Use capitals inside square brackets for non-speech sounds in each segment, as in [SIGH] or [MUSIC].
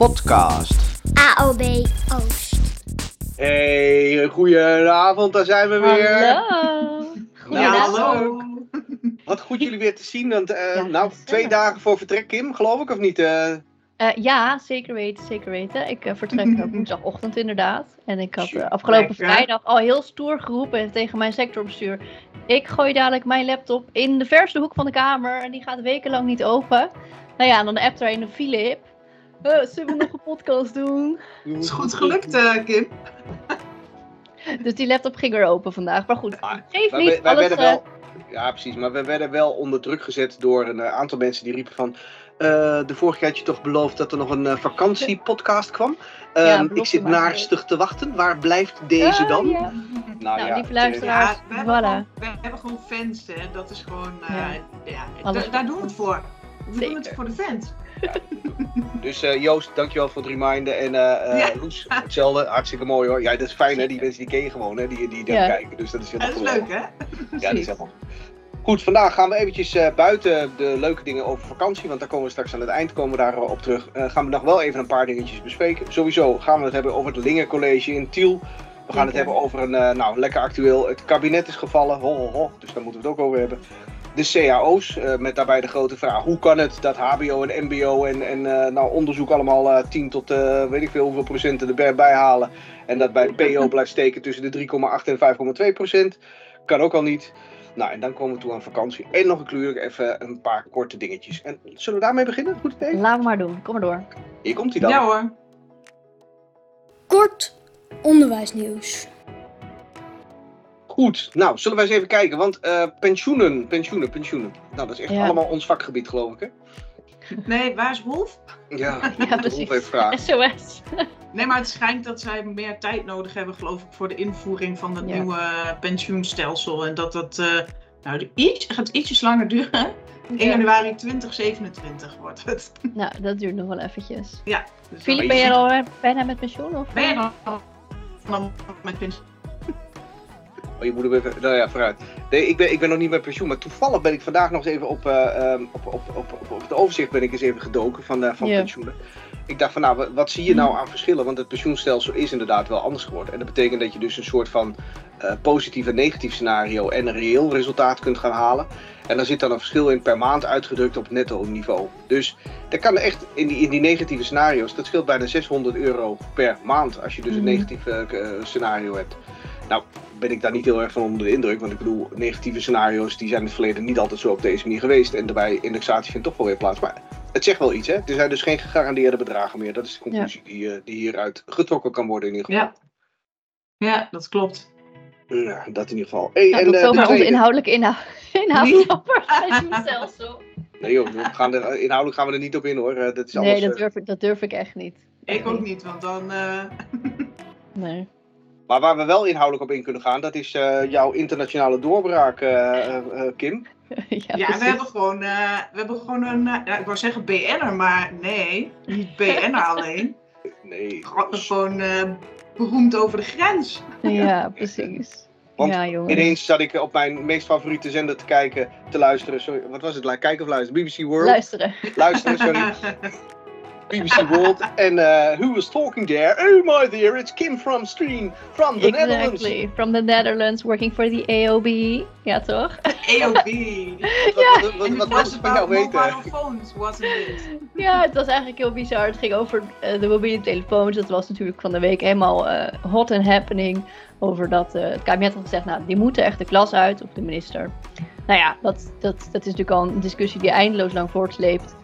podcast. AOB Oost. Hey, goedenavond, daar zijn we weer. Hallo. Nou, Goedenavond. [LAUGHS] Wat goed jullie weer te zien. Want, eh, Ja, nou, twee dagen voor vertrek, Kim, geloof ik, of niet? Eh, Eh, ja, zeker weten, zeker weten. Ik vertrek [LAUGHS] woensdagochtend inderdaad. En ik had afgelopen Lekker. vrijdag al heel stoer geroepen tegen mijn sectorbestuur. Ik gooi dadelijk mijn laptop in de verste hoek van de kamer en die gaat wekenlang niet open. Nou ja, en dan appt er een Philip. Eh, zullen we nog een podcast doen? Het is goed gelukt, eh, Kim. [LAUGHS] Dus die laptop ging weer open vandaag. Maar goed, geef niet. wij Alles, werden eh, wel, ja, precies. Maar we werden wel onder druk gezet door een aantal mensen die riepen van... eh, de vorige keer had je toch beloofd dat er nog een vakantiepodcast kwam. Ja, Ehm, ik zit naarstig te wachten. Waar blijft deze dan? ja. Nou, Nou, ja, lieve luisteraars. Ja, we, hebben Voilà. gewoon, we hebben gewoon fans, hè. Dat is gewoon... Ja. daar doen we het voor. We doen het voor de fans. Dus eh, Joost, dankjewel voor het reminden. En Ja. Loes, hetzelfde. Hartstikke mooi hoor. Ja, dat is fijn hè. Die mensen die ken je gewoon hè. Die, die, Ja. kijken. Dus dat is Dat helemaal is geweldig. leuk, hè? Ja, dat is helemaal. Goed, vandaag gaan we eventjes buiten de leuke dingen over vakantie, want daar komen we straks aan het eind komen we daar op terug. gaan we nog wel even een paar dingetjes bespreken. Sowieso gaan we het hebben over het Lingen College in Tiel. We gaan het hebben over een, nou, lekker actueel, het kabinet is gevallen, ho, ho, ho, dus daar moeten we het ook over hebben. De cao's, eh, met daarbij de grote vraag, hoe kan het dat hbo en mbo en, en eh, nou, onderzoek allemaal eh 10 tot eh, weet ik veel hoeveel procenten erbij halen. En dat bij PO blijft steken tussen de 3,8 en 5,2 procent. Kan ook al niet. Nou, en dan komen we toe aan vakantie. En nog natuurlijk even een paar korte dingetjes. En zullen we daarmee beginnen? Goed idee? Laten we maar doen. Kom maar door. Hier komt hij dan. Ja hoor. Kort onderwijsnieuws. Goed. Nou, zullen wij eens even kijken. Want eh, pensioenen, pensioenen, pensioenen. Nou, dat is echt Ja. allemaal ons vakgebied, geloof ik, hè? Nee, waar is Wolf? Ja, Ja, [LAUGHS] precies. Rolf heeft vragen. SOS. Nee, maar het schijnt dat zij meer tijd nodig hebben, geloof ik, voor de invoering van het Ja. nieuwe pensioenstelsel. En dat dat, eh, nou, de iets, gaat ietsjes langer duren. 1 januari 2027 wordt het. [LAUGHS] Nou, dat duurt nog wel eventjes. Ja. Dus Filip, ben je al eh, bijna met pensioen? Of? Ben je dan met pensioen? Oh, je moet hem even... Nou ja, vooruit. Nee, ik ben, ik ben nog niet met pensioen. Maar toevallig ben ik vandaag nog eens even op, eh, ehm, op, op, op, op, op het overzicht ben ik eens even gedoken van, eh, van pensioenen. Ik dacht van, nou, wat, zie je nou aan verschillen? Want het pensioenstelsel is inderdaad wel anders geworden. En dat betekent dat je dus een soort van eh, positief en negatief scenario en een reëel resultaat kunt gaan halen. En daar zit dan een verschil in per maand uitgedrukt op netto niveau. Dus dat kan echt in die, in die negatieve scenario's, dat scheelt bijna 600 euro per maand als je dus een Mhm. negatief scenario hebt. Nou, ben ik daar niet heel erg van onder de indruk. Want ik bedoel, negatieve scenario's die zijn in het verleden niet altijd zo op deze manier geweest. En daarbij indexatie vindt toch wel weer plaats. Maar het zegt wel iets, hè? Er zijn dus geen gegarandeerde bedragen meer. Dat is de conclusie die, eh, die hieruit getrokken kan worden in ieder geval. Ja. Ja, dat klopt. Ja, dat in ieder geval. Hey, Nou, en, tot eh, onze tweede- [LAUGHS] inhoudelijke inhoud. Het pensioenstelsel. Nee joh, we gaan er, inhoudelijk gaan we er niet op in hoor. Eh, Dat is alles, Nee, dat durf, ik, dat durf ik echt niet. Ik ook niet, want dan. eh, [LAUGHS] Nee. Maar waar we wel inhoudelijk op in kunnen gaan, dat is eh, jouw internationale doorbraak, eh, eh, Kim. [LAUGHS] ja, ja, we hebben gewoon, eh, we hebben gewoon een. ja, ik wou zeggen BN'er, maar nee, niet [LAUGHS] BN'er alleen. Nee. Gewoon- Gewoon beroemd over de grens. Ja, [LAUGHS] precies. Want ja, jongens. Ineens zat ik op mijn meest favoriete zender te kijken, te luisteren. Sorry, wat was het? Kijken of luisteren? BBC World. Luisteren. luisteren, sorry. BBC World. En eh, who was talking there? Oh my dear, it's Kim from Stream, from the Netherlands. Exactly. From the Netherlands, working for the AOB. Ja, toch? AOB. Wat, wat, wat, wat, was het van jou weten? mobile phones, wasn't it? Ja, het was eigenlijk heel bizar. Het ging over eh, de mobiele telefoons. Dat was natuurlijk van de week helemaal eh, hot and happening. Over dat eh, het kabinet had gezegd, nou, die moeten echt de klas uit. Of de minister. Nou ja, dat, dat, dat is natuurlijk al een discussie die eindeloos lang voortsleept.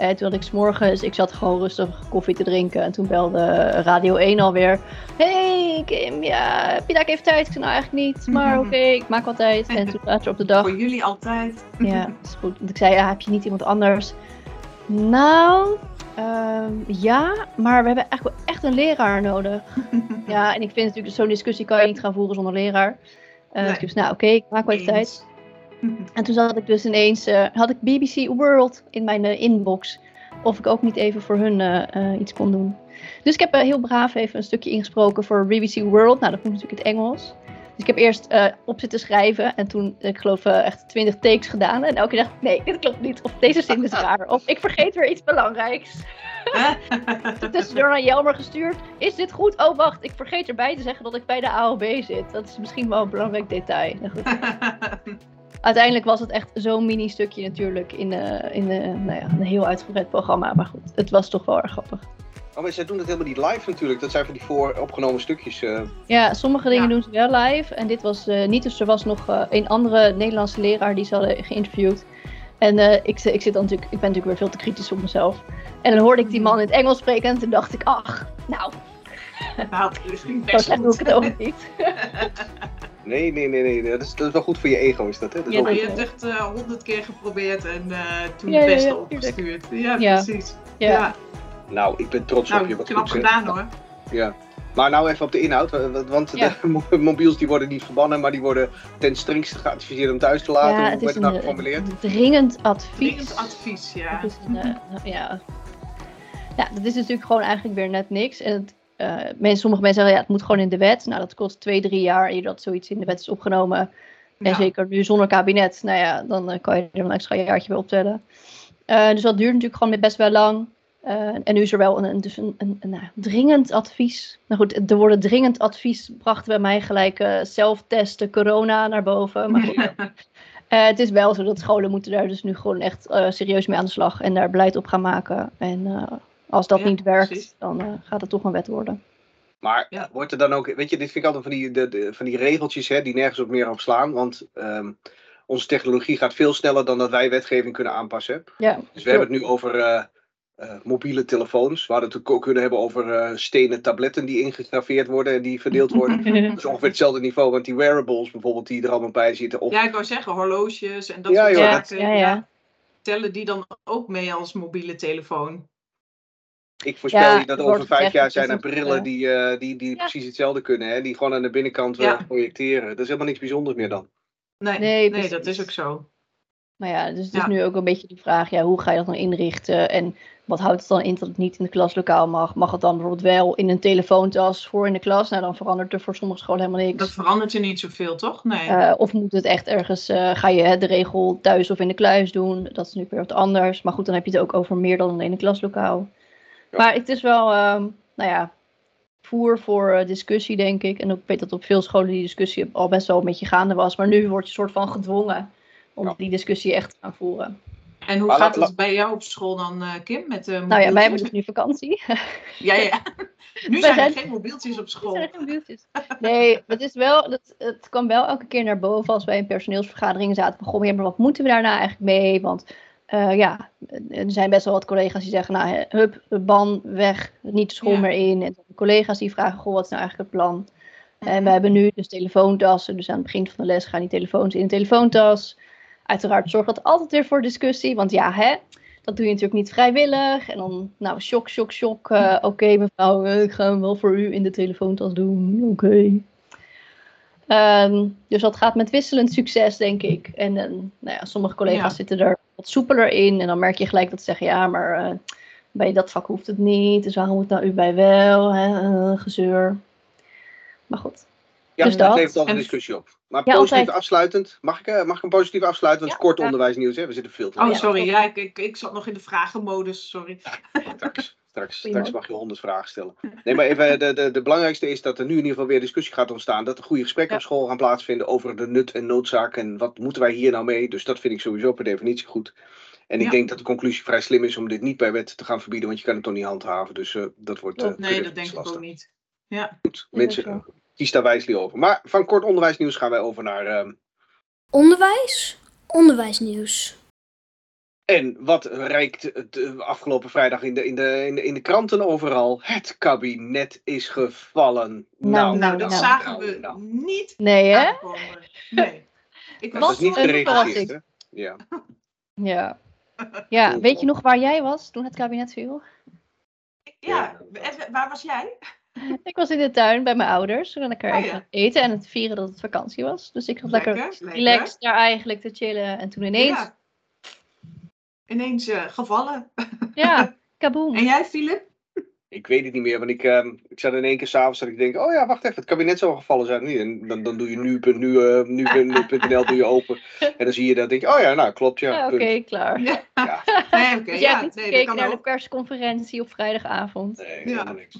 Eh, toen had ik s'morgens, ik zat gewoon rustig koffie te drinken. En toen belde Radio 1 alweer. Hey Kim, ja, heb je daar even tijd? Ik zei nou eigenlijk niet. Maar oké, ik maak wel tijd. En toen later op de dag. Voor jullie altijd. [LAUGHS] Ja, is goed. Want ik zei, ja, heb je niet iemand anders? Nou, ehm, ja, maar we hebben echt wel echt een leraar nodig. [LAUGHS] Ja, en ik vind natuurlijk, zo'n discussie kan je niet gaan voeren zonder leraar. Nee. Dus nou, oké, ik maak wel even tijd. [LAUGHS] En toen zat ik dus ineens, eh, had ik BBC World in mijn eh, inbox. Of ik ook niet even voor hun eh, iets kon doen. Dus ik heb heel braaf even een stukje ingesproken voor BBC World. Nou, dat moet natuurlijk in het Engels. ik heb eerst op zitten schrijven en toen, ik geloof, echt 20 takes gedaan. En elke keer dacht ik, nee, dit klopt niet. Of deze zin is raar. Of ik vergeet weer iets belangrijks. [LAUGHS] Tussendoor naar Jelmer gestuurd. Is dit goed? Oh, wacht. Ik vergeet erbij te zeggen dat ik bij de AOB zit. Dat is misschien wel een belangrijk detail. Nou, goed. [LAUGHS] Uiteindelijk was het echt zo'n mini stukje natuurlijk in, eh, in eh, nou ja, een heel uitgebreid programma. Maar goed, het was toch wel erg grappig. Oh, maar zij doen het helemaal niet live natuurlijk. Dat zijn van die vooropgenomen stukjes. eh. Ja, sommige dingen Ja. doen ze wel live. En dit was eh, niet. Dus er was nog eh, een andere Nederlandse leraar die ze hadden geïnterviewd. En eh, ik, ik, zit dan natuurlijk, ik ben natuurlijk weer veel te kritisch op mezelf. En dan hoorde ik die man in het Engels spreken. En toen dacht ik, ach, nou, nou, dat zo best slecht doe ik goed. het ook niet. [LAUGHS] Nee, nee, nee, nee. Dat is, dat is wel goed voor je ego, is dat, hè? Dat is Ja, Maar je hebt echt honderd keer geprobeerd en eh, toen Ja, het beste ja, opgestuurd. Ja, Ja. precies. Ja. Ja. Nou, ik ben trots op Nou, je. Wat knap goed, hè? gedaan hoor. Ja. Maar nou even op de inhoud, wa- wa- want Ja. de [LAUGHS] mo- mobiels die worden niet verbannen, maar die worden ten strengste geadviseerd om thuis te laten. Ja, Hoe het werd is het nou een geformuleerd? eh, dringend advies. Dringend advies, ja. Het is een, eh, ja. ja, dat is natuurlijk gewoon eigenlijk weer net niks. En het, eh, mensen, sommige mensen zeggen, ja, het moet gewoon in de wet. Nou, dat kost twee, drie jaar eer dat zoiets in de wet is opgenomen. En Ja. zeker nu zonder kabinet, nou ja, dan eh, kan je er een extra jaartje bij optellen. Eh, dus dat duurt natuurlijk gewoon best wel lang. En nu is er wel een, een, dus een, een, een, nou, dringend advies. Nou goed, de woorden dringend advies brachten bij mij gelijk zelftesten, corona naar boven. Maar goed, [LAUGHS] het is wel zo dat scholen moeten daar dus nu gewoon echt serieus mee aan de slag en daar beleid op gaan maken. En als dat Ja, niet werkt, precies. dan eh, gaat het toch een wet worden. Maar Ja. wordt er dan ook, weet je, dit vind ik altijd van die, de, de- van die regeltjes hè, die nergens op meer op slaan. Want ehm, onze technologie gaat veel sneller dan dat wij wetgeving kunnen aanpassen. Ja, Dus we hebben het nu over eh, eh, mobiele telefoons. We hadden het ook kunnen hebben over eh, stenen tabletten die ingegraveerd worden en die verdeeld worden. [LAUGHS] Dat is ongeveer hetzelfde niveau, want die wearables bijvoorbeeld die er allemaal bij zitten. Of, Ja, ik wou zeggen, horloges en dat Ja, soort zaken. ja, ja. Tellen die dan ook mee als mobiele telefoon? Ik voorspel Ja, je dat er over vijf jaar zijn er brillen eh, die, eh, die, die Ja. precies hetzelfde kunnen. Hè? Die gewoon aan de binnenkant eh, Ja. projecteren. Dat is helemaal niks bijzonders meer dan. Nee, Nee, nee, dat is ook zo. Maar ja, dus het Ja. is nu ook een beetje de vraag, ja, hoe ga je dat dan inrichten? En wat houdt het dan in dat het niet in de klaslokaal mag? Mag het dan bijvoorbeeld wel in een telefoontas voor in de klas? Nou, dan verandert er voor sommige scholen helemaal niks. Dat verandert je niet zoveel, toch? Nee. Eh, of moet het echt ergens, eh, ga je hè, de regel thuis of in de kluis doen? Dat is nu weer wat anders. Maar goed, dan heb je het ook over meer dan alleen een klaslokaal. Maar het is wel, ehm, nou ja, voer voor eh, discussie, denk ik. En ik weet dat op veel scholen die discussie al best wel een beetje gaande was. Maar nu word je soort van gedwongen om Ja. die discussie echt te gaan voeren. en hoe maar gaat het bij jou op school dan, eh, Kim? Met, eh Nou ja, wij mobieltjes? hebben dus nu vakantie. [LAUGHS] Ja, ja. [LAUGHS] Nu zijn er geen mobieltjes op Er school. zijn geen wieltjes. Nee, het, is wel, het, het kwam wel elke keer naar boven als wij in personeelsvergaderingen zaten. Ja, maar wat moeten we daarna eigenlijk mee? Want eh, ja, er zijn best wel wat collega's die zeggen, nou, hup, ban weg, niet de school Ja. meer in. En collega's die vragen, goh, wat is nou eigenlijk het plan? En we hebben nu dus telefoontassen, dus aan het begin van de les gaan die telefoons in een telefoontas. Uiteraard zorgt dat altijd weer voor discussie, want ja, hè, dat doe je natuurlijk niet vrijwillig. En dan, nou, shock, shock, shock. eh, Oké, mevrouw, eh, ik ga hem wel voor u in de telefoontas doen. Oké. Ehm, dus dat gaat met wisselend succes, denk ik. En eh, nou ja, sommige collega's Ja. zitten er wat soepeler in. En dan merk je gelijk dat ze zeggen, ja, maar eh, bij dat vak hoeft het niet. Dus waarom moet nou u bij wel? Hè? eh, gezeur. Maar goed. Ja, Dus dat dat. levert altijd En- discussie op. Maar Ja, positief altijd. afsluitend. Mag ik, eh, mag ik een positief afsluiten? Want Ja, het is kort ja. onderwijsnieuws, hè? We zitten veel te Oh, sorry. Ja, ik, ik, ik zat nog in de vragenmodus. Sorry. [LAUGHS] straks, straks mag je honderd vragen stellen. Nee, maar even, de, de, de belangrijkste is dat er nu in ieder geval weer discussie gaat ontstaan. Dat er goede gesprekken Ja. op school gaan plaatsvinden over de nut en noodzaak. En wat moeten wij hier nou mee? Dus dat vind ik sowieso per definitie goed. En ik Ja. denk dat de conclusie vrij slim is om dit niet bij wet te gaan verbieden. Want je kan het toch niet handhaven. Dus eh, dat wordt. Klopt. Nee, dat denk ik ook niet. Ja. Goed, mensen, eh, kies daar wijselijk over. Maar van kort onderwijsnieuws gaan wij over naar. ehm, Onderwijs, onderwijsnieuws. En wat reikt het eh, afgelopen vrijdag in de, in, de, in, de, in de kranten overal? Het kabinet is gevallen. Nou, Nou, dat nou, zagen nou, we nou. niet Nee, hè? aankomen. Nee. [LAUGHS] Ik is niet een geregisseerd, hè? Ja. Ja. [LAUGHS] Ja, weet je nog waar jij was toen het kabinet viel? Ja, en waar was jij? [LAUGHS] Ik was in de tuin bij mijn ouders. Toen lekker Oh, even ja. aan het eten en het vieren dat het vakantie was. Dus ik was lekker, Lekker, lekker. relaxed daar eigenlijk te chillen. En toen ineens, Ja. Ineens eh, gevallen. ja, [LAUGHS] kaboom. En jij, Filip? Ik weet het niet meer, want ik, ehm, ik zat in één keer s'avonds dat ik denk, oh ja, wacht even, het kabinet zou gevallen zijn. Nee, En dan, dan doe je nu.nu, eh, nu.nl doe je open. [LAUGHS] En dan zie je dat, denk je, oh ja, nou klopt, ja. Ja, oké, punt. klaar. Ja, Ja, [LAUGHS] nee, oké. Dus jij ja, hebt niet nee, gekeken naar de persconferentie op vrijdagavond. nee, Ja. helemaal niks.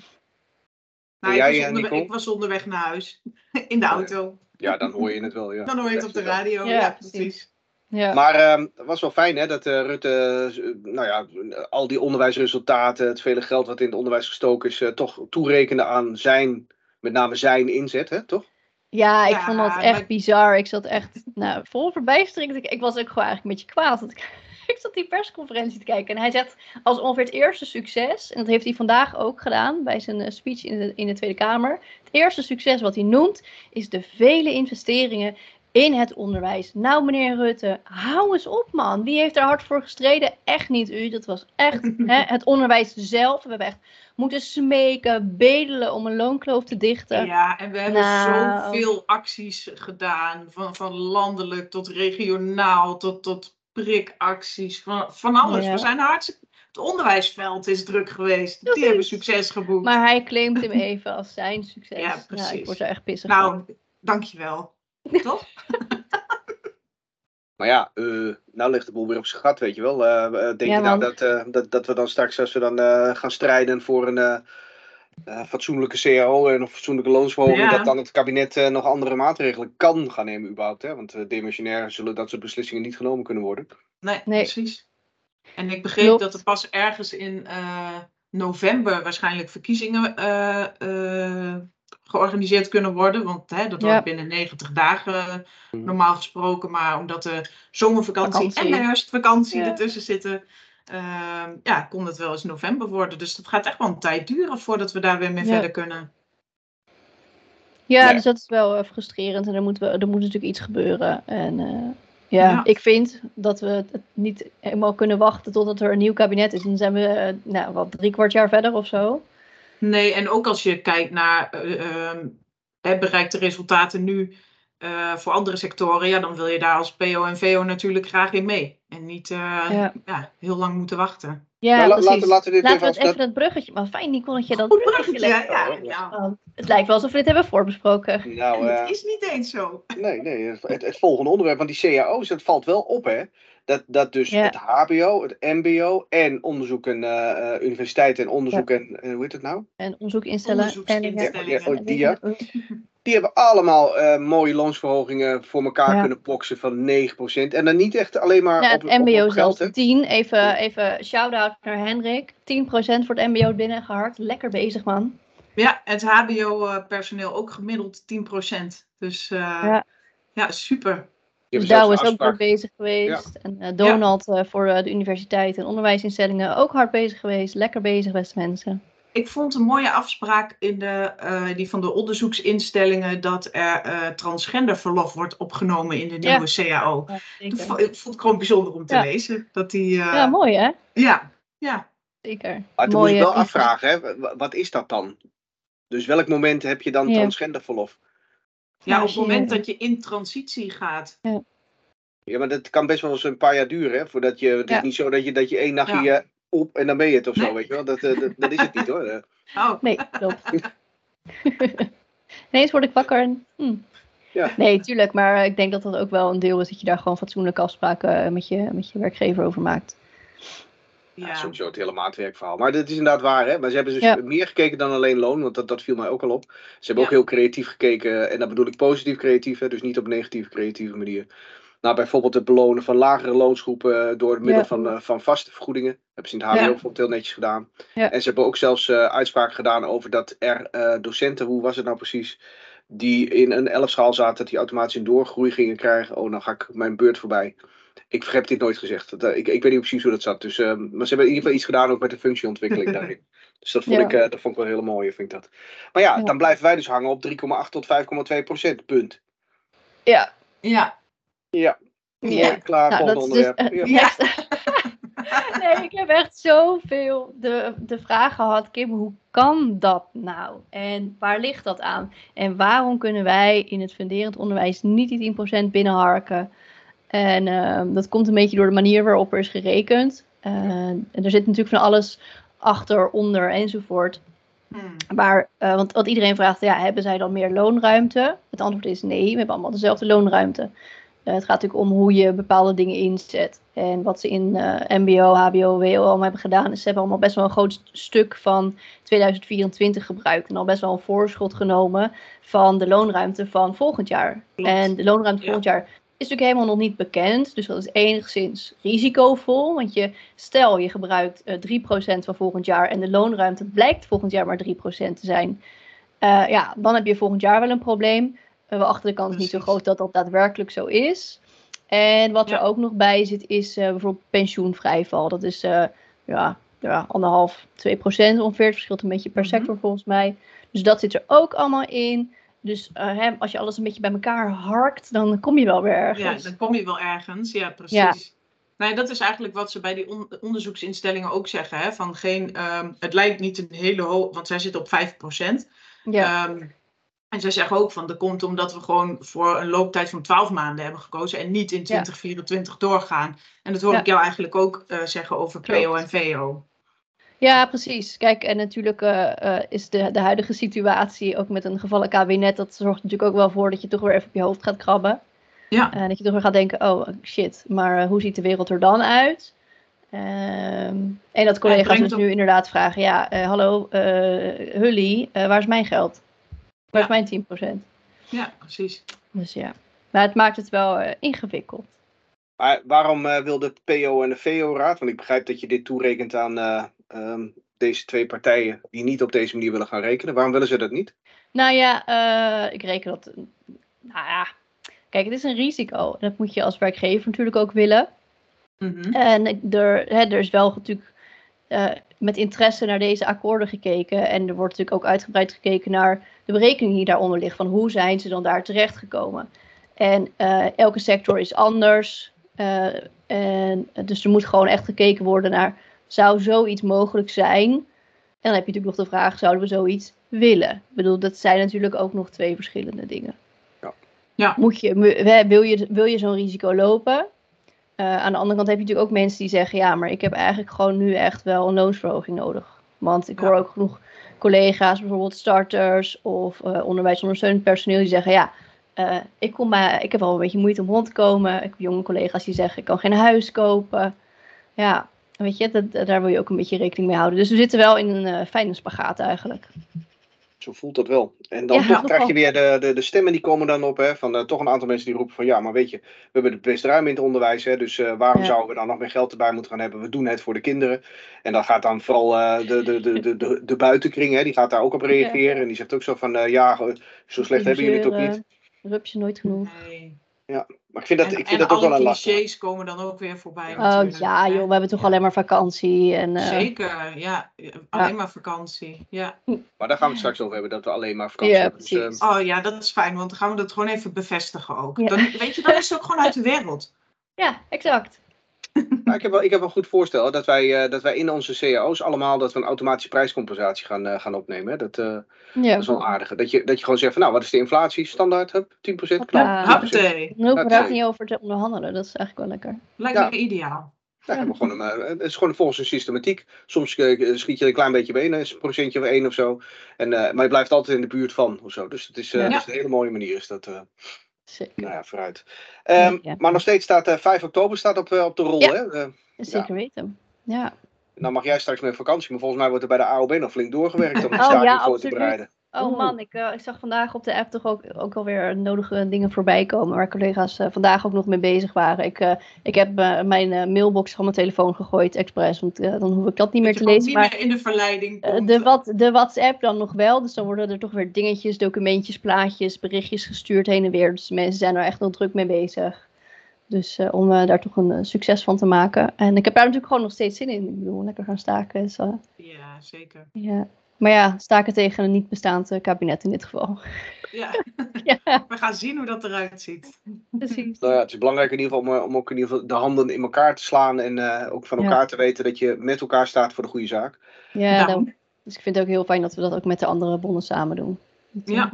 Nou, ik, jij, was onderweg, ik was onderweg naar huis. In de auto. Ja, dan hoor je het wel, ja. Dan hoor je het op de radio. Ja, Ja, precies. Ja. Maar ehm, het was wel fijn hè, dat eh, Rutte, eh, nou ja, al die onderwijsresultaten, het vele geld wat in het onderwijs gestoken is, eh, toch toerekende aan zijn, met name zijn inzet, hè, toch? Ja, ik Ja, vond dat echt maar- bizar. Ik zat echt nou, vol verbijstering. Ik, ik was ook gewoon eigenlijk een beetje kwaad. Want ik, [LAUGHS] ik zat die persconferentie te kijken. En hij zegt als ongeveer het eerste succes. En dat heeft hij vandaag ook gedaan bij zijn speech in de, in de Tweede Kamer. Het eerste succes wat hij noemt is de vele investeringen in het onderwijs. Nou, meneer Rutte, hou eens op, man. Wie heeft er hard voor gestreden? Echt niet u. Dat was echt [LAUGHS] hè, het onderwijs zelf. We hebben echt moeten smeken, bedelen om een loonkloof te dichten. Ja, en we hebben Nou. zoveel acties gedaan. Van, van landelijk tot regionaal tot, tot prikacties. Van, van alles. Ja. We zijn hartstikke... Het onderwijsveld is druk geweest. Die hebben succes geboekt. Maar hij claimt hem even als zijn succes. Ja, ik precies. word er echt pissig van. nou, dankjewel. Toch? [LAUGHS] Maar ja, eh, nou ligt de boel weer op zijn gat, weet je wel. Eh, eh, denk Ja, je nou dat, eh, dat, dat we dan straks, als we dan eh, gaan strijden voor een eh, eh, fatsoenlijke CAO en een fatsoenlijke loonsverhoging, Ja. dat dan het kabinet eh, nog andere maatregelen kan gaan nemen überhaupt, hè? Want uh, demissionair zullen dat soort beslissingen niet genomen kunnen worden. Nee, Nee. precies. En ik begreep Klopt. dat er pas ergens in eh, november waarschijnlijk verkiezingen eh, eh, georganiseerd kunnen worden. Want hè, dat Ja. wordt binnen 90 dagen Mhm. normaal gesproken. Maar omdat de zomervakantie Vakantie. en de herfstvakantie Ja. ertussen zitten, eh, ja, kon het wel eens november worden. Dus dat gaat echt wel een tijd duren voordat we daar weer mee Ja. verder kunnen. Ja, Ja. dus dat is wel eh, frustrerend en er moet, wel, er moet natuurlijk iets gebeuren. En eh, ja, Ja. ik vind dat we het niet helemaal kunnen wachten totdat er een nieuw kabinet is. Dan zijn we, eh, nou, wat drie kwart jaar verder of zo. Nee, en ook als je kijkt naar eh, ehm, hè, bereikte resultaten nu eh, voor andere sectoren, ja, dan wil je daar als PO en VO natuurlijk graag in mee. En niet eh, Ja. ja. heel lang moeten wachten. Ja, Nou, precies. laten, laten we dit Laten even we dat- even dat bruggetje. Maar fijn, Nicole, dat je dat Goed bruggetje bruggetje, legt. ja, Oh, ja. Want Het lijkt wel alsof we dit hebben voorbesproken. Nou, eh, Het is niet eens zo. Nee, nee, het, het volgende onderwerp, want die cao's, dat valt wel op, hè. Dat, dat dus Ja. het HBO, het mbo en onderzoek en eh, eh, universiteit en onderzoek en, eh, hoe heet het nou? En onderzoek instellen. Onderzoeksinstellingen. Ja, oh, die, ja. [LAUGHS] Die hebben allemaal eh, mooie loonsverhogingen voor elkaar Ja. kunnen boksen van 9%. En dan niet echt alleen maar Ja, op, het op- op MBO geld, hè. 10. Even, even shout-out naar Hendrik. 10% voor het MBO binnengeharkt. Lekker bezig, man. Ja, het HBO-personeel ook gemiddeld 10%. Dus eh, Ja. ja. super. Dus Douwe is ook hard bezig geweest. En eh, Donald eh, voor eh, de universiteit en onderwijsinstellingen ook hard bezig geweest. Lekker bezig, beste mensen. Ik vond een mooie afspraak in de, eh, die van de onderzoeksinstellingen dat er eh, transgenderverlof wordt opgenomen in de Ja. nieuwe CAO. Ja, Dat vo- ik vond ik gewoon bijzonder om te Ja. lezen. Dat die, eh, ja mooi hè? ja, ja. Zeker. Maar toen moest ik wel afvragen, hè, wa- wat is dat dan? Dus welk moment heb je dan Ja. transgenderverlof? Ja, op het moment dat je in transitie gaat. Ja, maar dat kan best wel eens een paar jaar duren, hè? Voordat je, het Ja. is niet zo dat je, dat je één nachtje Ja. eh, op en dan ben je het of zo, Nee. weet je wel. Dat, eh, dat, dat is het niet hoor. [LAUGHS] Oh, Nee, klopt. [LAUGHS] [LAUGHS] Ineens word ik wakker en... hm. Ja. Nee, tuurlijk. Maar eh, ik denk dat dat ook wel een deel is dat je daar gewoon fatsoenlijke afspraken met je, met je werkgever over maakt. Ja. ja. sowieso het hele maatwerkverhaal. Maar dat is inderdaad waar, hè? Maar ze hebben dus Ja. meer gekeken dan alleen loon, want dat, dat viel mij ook al op. Ze hebben ook heel creatief gekeken, en dat bedoel ik positief creatief, hè? dus niet op negatief creatieve manier. Nou, bijvoorbeeld het belonen van lagere loonsgroepen eh, door middel van, eh, van vaste vergoedingen. hebben ze in het HBO bijvoorbeeld heel netjes gedaan. En ze hebben ook zelfs eh, uitspraken gedaan over dat er docenten, hoe was het nou precies, die in een elfschaal zaten, dat die automatisch een doorgroei gingen krijgen. Oh, nou ga ik mijn beurt voorbij. Ik heb dit nooit gezegd. Dat, eh, ik, ik weet niet precies hoe dat zat. Dus, eh, maar ze hebben in ieder geval iets gedaan ook met de functieontwikkeling [LAUGHS] daarin. Dus dat vond, Ja. ik, eh, dat vond ik wel heel mooi, vind ik dat. Maar ja, Ja. dan blijven wij dus hangen op 3,8 tot 5,2 procent. Punt. Ja. Ja. Ja. Mooi, klaar, Nou, volgende is dus onderwerp. het Ja. [LAUGHS] nee, ik heb echt zoveel de, de vraag gehad, Kim, hoe kan dat nou? En waar ligt dat aan? En waarom kunnen wij in het funderend onderwijs niet die 10% binnenharken? En ehm, dat komt een beetje door de manier waarop er is gerekend. Eh, en er zit natuurlijk van alles achter, onder enzovoort. Hmm. Maar, eh, want wat iedereen vraagt, ja, hebben zij dan meer loonruimte? Het antwoord is nee, we hebben allemaal dezelfde loonruimte. Eh, het gaat natuurlijk om hoe je bepaalde dingen inzet. En wat ze in MBO, HBO, WO allemaal hebben gedaan, is ze hebben allemaal best wel een groot stuk van 2024 gebruikt. En al best wel een voorschot genomen van de loonruimte van volgend jaar. Klopt. En de loonruimte Ja. volgend jaar natuurlijk helemaal nog niet bekend. Dus dat is enigszins risicovol. Want je, stel je gebruikt eh 3% van volgend jaar en de loonruimte blijkt volgend jaar maar 3% te zijn. Eh, ja, dan heb je volgend jaar wel een probleem. Uh, we achten de kans niet zo groot dat dat daadwerkelijk zo is. En wat Ja. er ook nog bij zit is eh, bijvoorbeeld pensioenvrijval. Dat is eh, ja, ja, anderhalf, 2 procent ongeveer. Het verschilt een beetje per Mhm. sector volgens mij. Dus dat zit er ook allemaal in. Dus eh, hè, als je alles een beetje bij elkaar harkt, dan kom je wel weer Ja, ergens. dan kom je wel ergens. Ja, precies. Ja. Nou, dat is eigenlijk wat ze bij die on- onderzoeksinstellingen ook zeggen. Hè? Van geen, ehm, het lijkt niet een hele hoog, want zij zitten op 5%. Ja, Ehm, en zij zeggen ook van, dat komt omdat we gewoon voor een looptijd van 12 maanden hebben gekozen en niet in 2024 doorgaan. En dat hoor Ja. ik jou eigenlijk ook eh, zeggen over Klopt. PO en VO. Ja, precies. Kijk, en natuurlijk eh, eh, is de, de huidige situatie ook met een gevallen kabinet, dat zorgt natuurlijk ook wel voor dat je toch weer even op je hoofd gaat krabben. Ja. En dat je toch weer gaat denken, oh shit, maar eh, hoe ziet de wereld er dan uit? Ehm, en dat collega's dus op- nu inderdaad vragen, ja, hallo, Hully, waar is mijn geld? Waar is mijn 10%? Ja, precies. Dus ja, maar het maakt het wel ingewikkeld. Maar waarom eh, wil de PO en de VO-raad? Want ik begrijp dat je dit toerekent aan eh, ehm, deze twee partijen die niet op deze manier willen gaan rekenen. Waarom willen ze dat niet? Nou ja, eh, ik reken dat. Nou ja, kijk, het is een risico. Dat moet je als werkgever natuurlijk ook willen. Mhm. En er, hè, er is wel natuurlijk eh, met interesse naar deze akkoorden gekeken. En er wordt natuurlijk ook uitgebreid gekeken naar de berekening die daaronder ligt. Van hoe zijn ze dan daar terechtgekomen? En eh, elke sector is anders. Eh, en, dus er moet gewoon echt gekeken worden naar, zou zoiets mogelijk zijn? En dan heb je natuurlijk nog de vraag, zouden we zoiets willen? Ik bedoel, dat zijn natuurlijk ook nog twee verschillende dingen. Ja. Ja. Moet je, wil je, wil je zo'n risico lopen? Eh, aan de andere kant heb je natuurlijk ook mensen die zeggen, ja, maar ik heb eigenlijk gewoon nu echt wel een loonsverhoging nodig. Want ik Ja. hoor ook genoeg collega's, bijvoorbeeld starters of eh onderwijsondersteunend personeel, die zeggen, ja, eh, ik, kom maar, ik heb wel een beetje moeite om rond te komen. Ik heb jonge collega's die zeggen, ik kan geen huis kopen. Ja, weet je, dat, daar wil je ook een beetje rekening mee houden. Dus we zitten wel in een eh, fijne spagaat eigenlijk. Zo voelt dat wel. En dan Ja, toch nogal. krijg je weer de, de, de stemmen die komen dan op. Hè, van eh, toch een aantal mensen die roepen van ja, maar weet je, we hebben het best ruim in het onderwijs. Hè, dus waarom Ja. zouden we dan nog meer geld erbij moeten gaan hebben? We doen het voor de kinderen. En dan gaat dan vooral de, de, de, de, de, de buitenkring, hè, die gaat daar ook op reageren. En die zegt ook zo van ja, zo slecht hebben jullie het ook niet. Rupsje nooit genoeg. Nee. Maar ik vind dat, en ik vind en dat ook wel een last. clichés komen dan ook weer voorbij. Oh natuurlijk, ja, joh, we hebben toch alleen maar vakantie. En, eh, Zeker, ja. Alleen maar vakantie. Ja. Maar daar gaan we het straks over hebben, dat we alleen maar vakantie Ja, hebben. Dus, precies. eh, Oh ja, dat is fijn, want dan gaan we dat gewoon even bevestigen ook. Ja. Dan, weet je, dan is het ook gewoon uit de wereld. Ja, exact. Maar ik heb wel, ik heb wel een goed voorstel dat wij, eh, dat wij in onze cao's allemaal dat we een automatische prijscompensatie gaan, eh, gaan opnemen. Hè. Dat, eh, Ja. dat is wel aardig. Dat je, dat je gewoon zegt van nou, wat is de inflatie? Standaard, hup, 10% Hoppa. knap. 10%. Happatee. Dan hoeven we Dat daar zei- niet over te onderhandelen. Dat is eigenlijk wel lekker. Lijkt Ja. me ideaal. Ja, hebben we gewoon een, eh, het is gewoon volgens een systematiek. Soms schiet je een klein beetje bij, een procentje of één of zo. En, eh, maar je blijft altijd in de buurt van of zo. Dus het is, eh, Ja. dat is een hele mooie manier. Is dat, eh, Zeker. nou ja, vooruit. Ehm, Ja. Maar nog steeds staat eh, 5 oktober staat op, eh, op de rol. Ja. Hè? Eh, Zeker weten. Ja. nou mag jij straks met vakantie, maar volgens mij wordt er bij de AOB nog flink doorgewerkt om de [LAUGHS] Oh, staking voor te bereiden. Oh Oeh. man, ik, eh, ik zag vandaag op de app toch ook, ook alweer nodige dingen voorbij komen. Waar collega's eh, vandaag ook nog mee bezig waren. Ik, eh, ik heb mijn mailbox van mijn telefoon gegooid, expres. Want dan hoef ik dat niet meer Dat te lezen. niet Maar meer in de verleiding komt. de, wat, de WhatsApp dan nog wel. Dus dan worden er toch weer dingetjes, documentjes, plaatjes, berichtjes gestuurd heen en weer. Dus mensen zijn er echt nog druk mee bezig. Dus om daar toch een succes van te maken. En ik heb daar natuurlijk gewoon nog steeds zin in. Ik bedoel, lekker gaan staken. Dus, Ja, zeker. ja. Maar ja, staken tegen een niet bestaand eh, kabinet in dit geval. Ja. [LAUGHS] ja, We gaan zien hoe dat eruit ziet. precies. Nou ja, het is belangrijk in ieder geval om, eh, om ook in ieder geval de handen in elkaar te slaan. En eh, ook van Ja. elkaar te weten dat je met elkaar staat voor de goede zaak. Ja, Nou. daarom. dus ik vind het ook heel fijn dat we dat ook met de andere bonden samen doen. Dat, Ja,